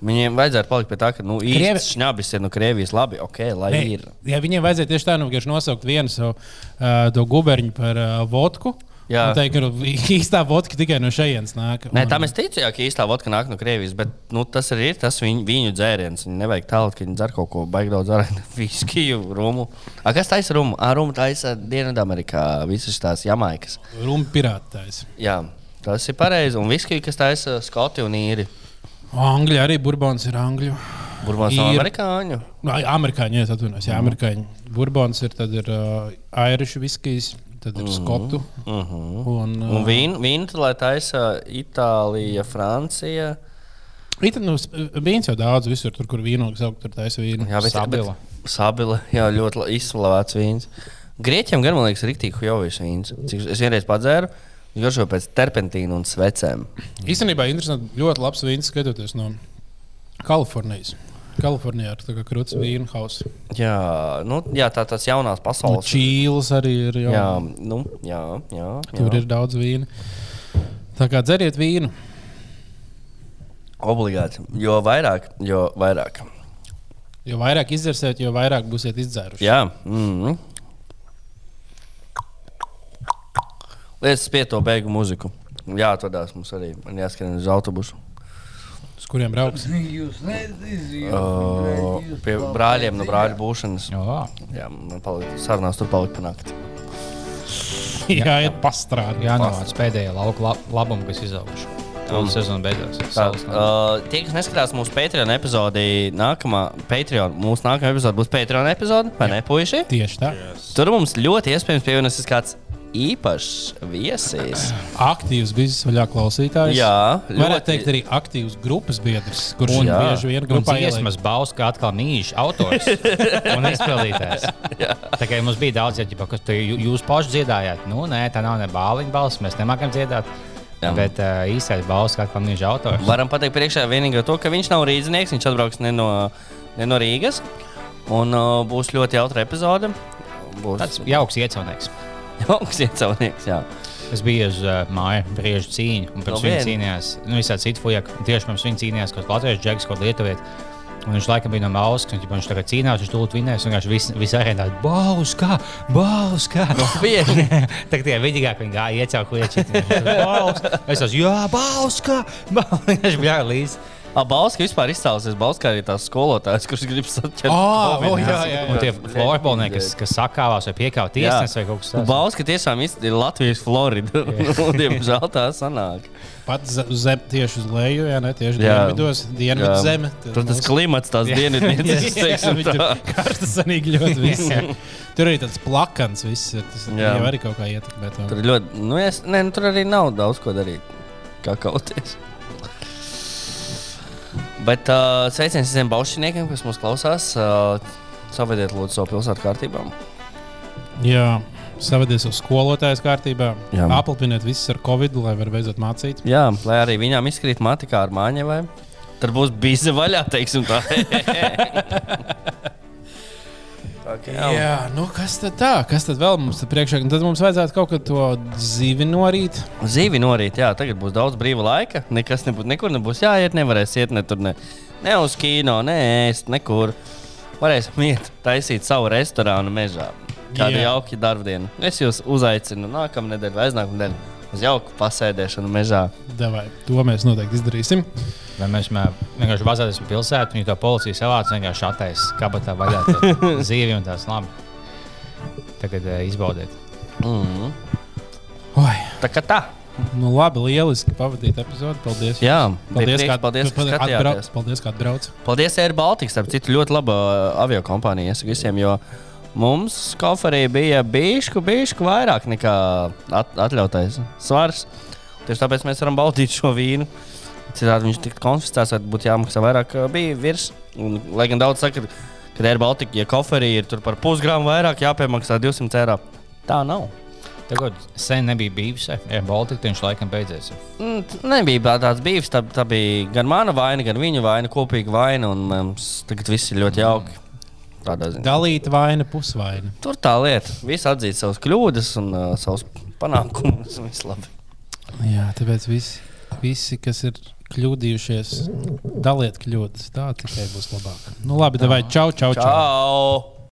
Speaker 3: Viņiem vajadzētu palikt pie tā, ka nu,
Speaker 1: Krievi-
Speaker 3: īsts šņabis ir no Krievijas. Labi, ok, lai
Speaker 1: Nē,
Speaker 3: ir.
Speaker 1: Jā, viņiem vajadzēja tieši tā, nu, vienkārši nosaukt vienu savu uh, guberņu par uh, vodku.
Speaker 3: Jā.
Speaker 1: Un teikt, ka nu, īstā vodka tikai no šejienes nāk.
Speaker 3: Nē, tam es ticu, jā, ka īstā vodka nāk no Krievijas, bet nu, tas arī ir tas viņu, viņu dzēriens. Viņi nevajag tālāk, ka viņi dzer kaut ko baigi daudz ar *laughs* viskiju, rumu. A, kas taisa rumu? A, rumu taisa Dienvidamerikā, visas tās jamaikas.
Speaker 1: Ruma pirātais.
Speaker 3: Jā, tas ir pareizi. Un viskiju, kas taisa Skoti un īri.
Speaker 1: Angļi arī burbons ir angļu.
Speaker 3: Burbons
Speaker 1: Ir.
Speaker 3: amerikāņu.
Speaker 1: Ai, Amerikāņi, jā, atvainojos, jā, amerikāņi. Burbons ir, tad ir uh, airišu viskijs, tad ir skotu.
Speaker 3: Uh -huh.
Speaker 1: Un, uh,
Speaker 3: Un vīnu, vīnu lai taisa Itālija, Francija.
Speaker 1: It, nu, vīns jau daudz, visur, tur, kur vīnogs aug, tur taisa vīnu.
Speaker 3: Jā, bet,
Speaker 2: Sabila.
Speaker 3: Bet, sabila jā, ļoti la- izslavēts vīns. Grieķiem gan, man liekas, ir rīktīgi hujovis vīns. Cik es vienreiz padzēru, garšo pēc terpentīna un svecēm.
Speaker 1: Īstenībā interesanti, ļoti labs vīns skatoties no Kalifornijas. Kalifornijā ir tā kā krūtis vīnu hausa.
Speaker 3: Jā, nu, jā tā tas jaunās
Speaker 1: Un
Speaker 3: pasaules.
Speaker 1: Čīles arī ir. Jā,
Speaker 3: jā, nu, jā, jā, jā.
Speaker 1: Tur ir daudz vīna. Tā kā dzeriet vīnu.
Speaker 3: obligāti. Jo vairāk, jo vairāk.
Speaker 1: Jo vairāk izdzersiet, jo vairāk būsiet izdzēruši.
Speaker 3: Jā, mm -hmm. Lietas pie to beigu mūziku. Jā, atvadās mums arī. Man jāskrien uz autobusu.
Speaker 1: Uz kuriem brauks?
Speaker 5: Jūs nezināt,
Speaker 3: pie brāļiem no brāļa būšanas.
Speaker 2: Jā.
Speaker 3: Jā, man palika sarunās, tur palika panākt. *laughs*
Speaker 1: Jā, iet pastrādāt.
Speaker 2: Jā, novāc pēdējā lauka la labumu, kas izauguši. Tūlīt sezona nāk.
Speaker 3: uh, tie, kas neskatās mūsu Patreon epizodi, nākamā Patreon, mūsu nākamā epizode būs Patreon epizode, vai ne, puiši?
Speaker 1: Tieši tā.
Speaker 3: Tur mums ļoti iespējams pievienosies kāds īpašs viesis.
Speaker 1: Aktīvs biznesa vaļā klausītājs.
Speaker 3: Jā,
Speaker 1: Varētu teikt, arī aktīvs grupas biedrs, kurš
Speaker 3: Un-
Speaker 1: bieži vien grupā
Speaker 2: dziesmas Bauska atkal mīļš autors *laughs* un izpildītājs. Tā kā mums bija daudz, ja, ģipa, kas tu, jū- jūs paši dziedājāt, nu nē, tā nav ne bāliņa balss, mēs nemākam dziedāt.
Speaker 3: Jā.
Speaker 2: Bet uh, īstais Bauska atkal mīļš autors.
Speaker 3: Varam pateikt priekšā vienīgi to, ka viņš nav rīznieks, viņš atbrauks ne no, ne no Rīgas. Un uh, būs ļoti jautra epizode. Būs
Speaker 2: Tāds jauks iecaunieks.
Speaker 3: Jauks iecaunieks. Jā.
Speaker 2: Es biju uz uh, māju cīņu, un pirms
Speaker 3: No
Speaker 2: viņa cīnījās, nu, visādi citu fujaki. un Tieši pirms viņa cīnījās kaut kāds latviešu džeks, kaut kāda lietuvieta. Un viņš laikam bija no Mauskas, un viņš tagad cīnās, viņš tūlīt vinēs, un viņš viss vis arēnā - Bauska! Bauska!
Speaker 3: viena.
Speaker 2: Tagad tie vidīgāk viņi gāja iecaukt lietas. Es esmu, jā, Bauska! *laughs* Bauska!" Viņš bija līdzi.
Speaker 3: Balska vispār izcēlusies. Balska arī tās skolotājas, kurš grib saķert.
Speaker 1: Ā,
Speaker 3: Covid.
Speaker 1: o, jā, jā,
Speaker 2: Un
Speaker 1: jā.
Speaker 2: tie florbolnieki, kas, kas sakāvās vai piekāpja tiesnesis vai kaut kas tāds.
Speaker 3: Balska tiešām ir Latvijas Florida. *laughs* Un, Diemžēl tā sanāk.
Speaker 1: Pat zem, tieši uz leju, jā, ne tieši
Speaker 3: Jā.
Speaker 1: dienvidos, dienvidu
Speaker 3: Jā.
Speaker 1: zeme.
Speaker 3: Tur tas klimats, tās dienvidnieces, *laughs* teiksim tā.
Speaker 1: karstasanīgi ļoti viss. Tur arī tāds plakans viss ir. Tas
Speaker 3: Jā.
Speaker 1: jau arī kaut kā ietekmē to.
Speaker 3: Tur ir ļoti, nu, es, ne, nu, tur arī nav daudz ko darīt. Kā kauties. Bet uh, sveiciens visiem baušiniekiem, kas mūs klausās. Uh, Savediet, lūdzu, savu pilsētu kārtībā.
Speaker 1: Jā, savadies uz skolotājas kārtībā.
Speaker 3: Jā.
Speaker 1: Aplapiniet visus ar covid, lai varētu beidzot mācīt.
Speaker 3: Jā, lai arī viņām izkrīt matikā ar vai. Tad būs bijusi vaļā, teiksim tā. *laughs* Tā kā jā.
Speaker 1: Nu kas tad tā? Kas tad vēl mums ir priekšā? Tad mums vajadzētu kaut kā to zīvi norīt.
Speaker 3: Zīvi norīt, jā, tagad būs daudz brīva laika. Nekas nebūs, nekur nebūs jāiet, nevarēs iet ne tur, ne, ne uz kino, ne ēst, nekur. Varēsim iet, taisīt savu restorānu mežā. Kādu
Speaker 1: Jā.
Speaker 3: jauku darbdienu. Es jūs uzaicinu nākamā nedēļa vai aiznākamā nedēļa uz jauku pasēdēšanu mežā.
Speaker 1: Davai, to mēs noteikti izdarīsim.
Speaker 2: Vai mēs mē, vienkārši bazēties pie pilsētas, un ja tā policija savāc vienkārši attais kabatā vaļā *laughs* zīvi un tās labi. Tagad uh, izbaudiet.
Speaker 3: Mm.
Speaker 1: Oi,
Speaker 3: Tā kā tā.
Speaker 1: nu labi, lieliski pavadīt epizodi. Paldies.
Speaker 3: Jā,
Speaker 1: Paldies, ka
Speaker 3: paldies, ka
Speaker 1: atbrauc.
Speaker 3: skatījāties.
Speaker 1: Paldies, ka atbrauc.
Speaker 3: Paldies, Air Baltica. Starp citu, ļoti laba avio kompānija. Iesaku visiem, jo mums koferī bija bijuši, bijuši vairāk nekā at, atļautais svars. Tieši tāpēc mēs varam baudīt šo vīnu. Citādi viņš tiktu konfiscēts, vai būtu jāmaksā vairāk, bija virs. Un, lai gan daudz saka, ka Air Baltica, ja koferī ir tur par pusgrāmu vairāk, jāpiemaksā 200 eiro. Tā nav.
Speaker 2: Tagad sen nebija bijusi. Ja Baltika viņš laikam beidzies.
Speaker 3: Mm, Nebija tā- tāds bijis. Tā, tā bija gan mana vaina, gan viņa vaina, kopīga vaina. Un mums tagad viss ir ļoti jauki. Tādā ziņā.
Speaker 1: Dalīta vaina, pusvaina.
Speaker 3: Tur tā lieta. Visi atzīt savas kļūdas un uh, savus panākumus. Viss labi.
Speaker 1: Jā, tāpēc visi, visi kas ir kļūdījušies, daliet kļūdas. Tā tikai būs labāk. Nu, labi, vai čau, čau, čau.
Speaker 3: Čau!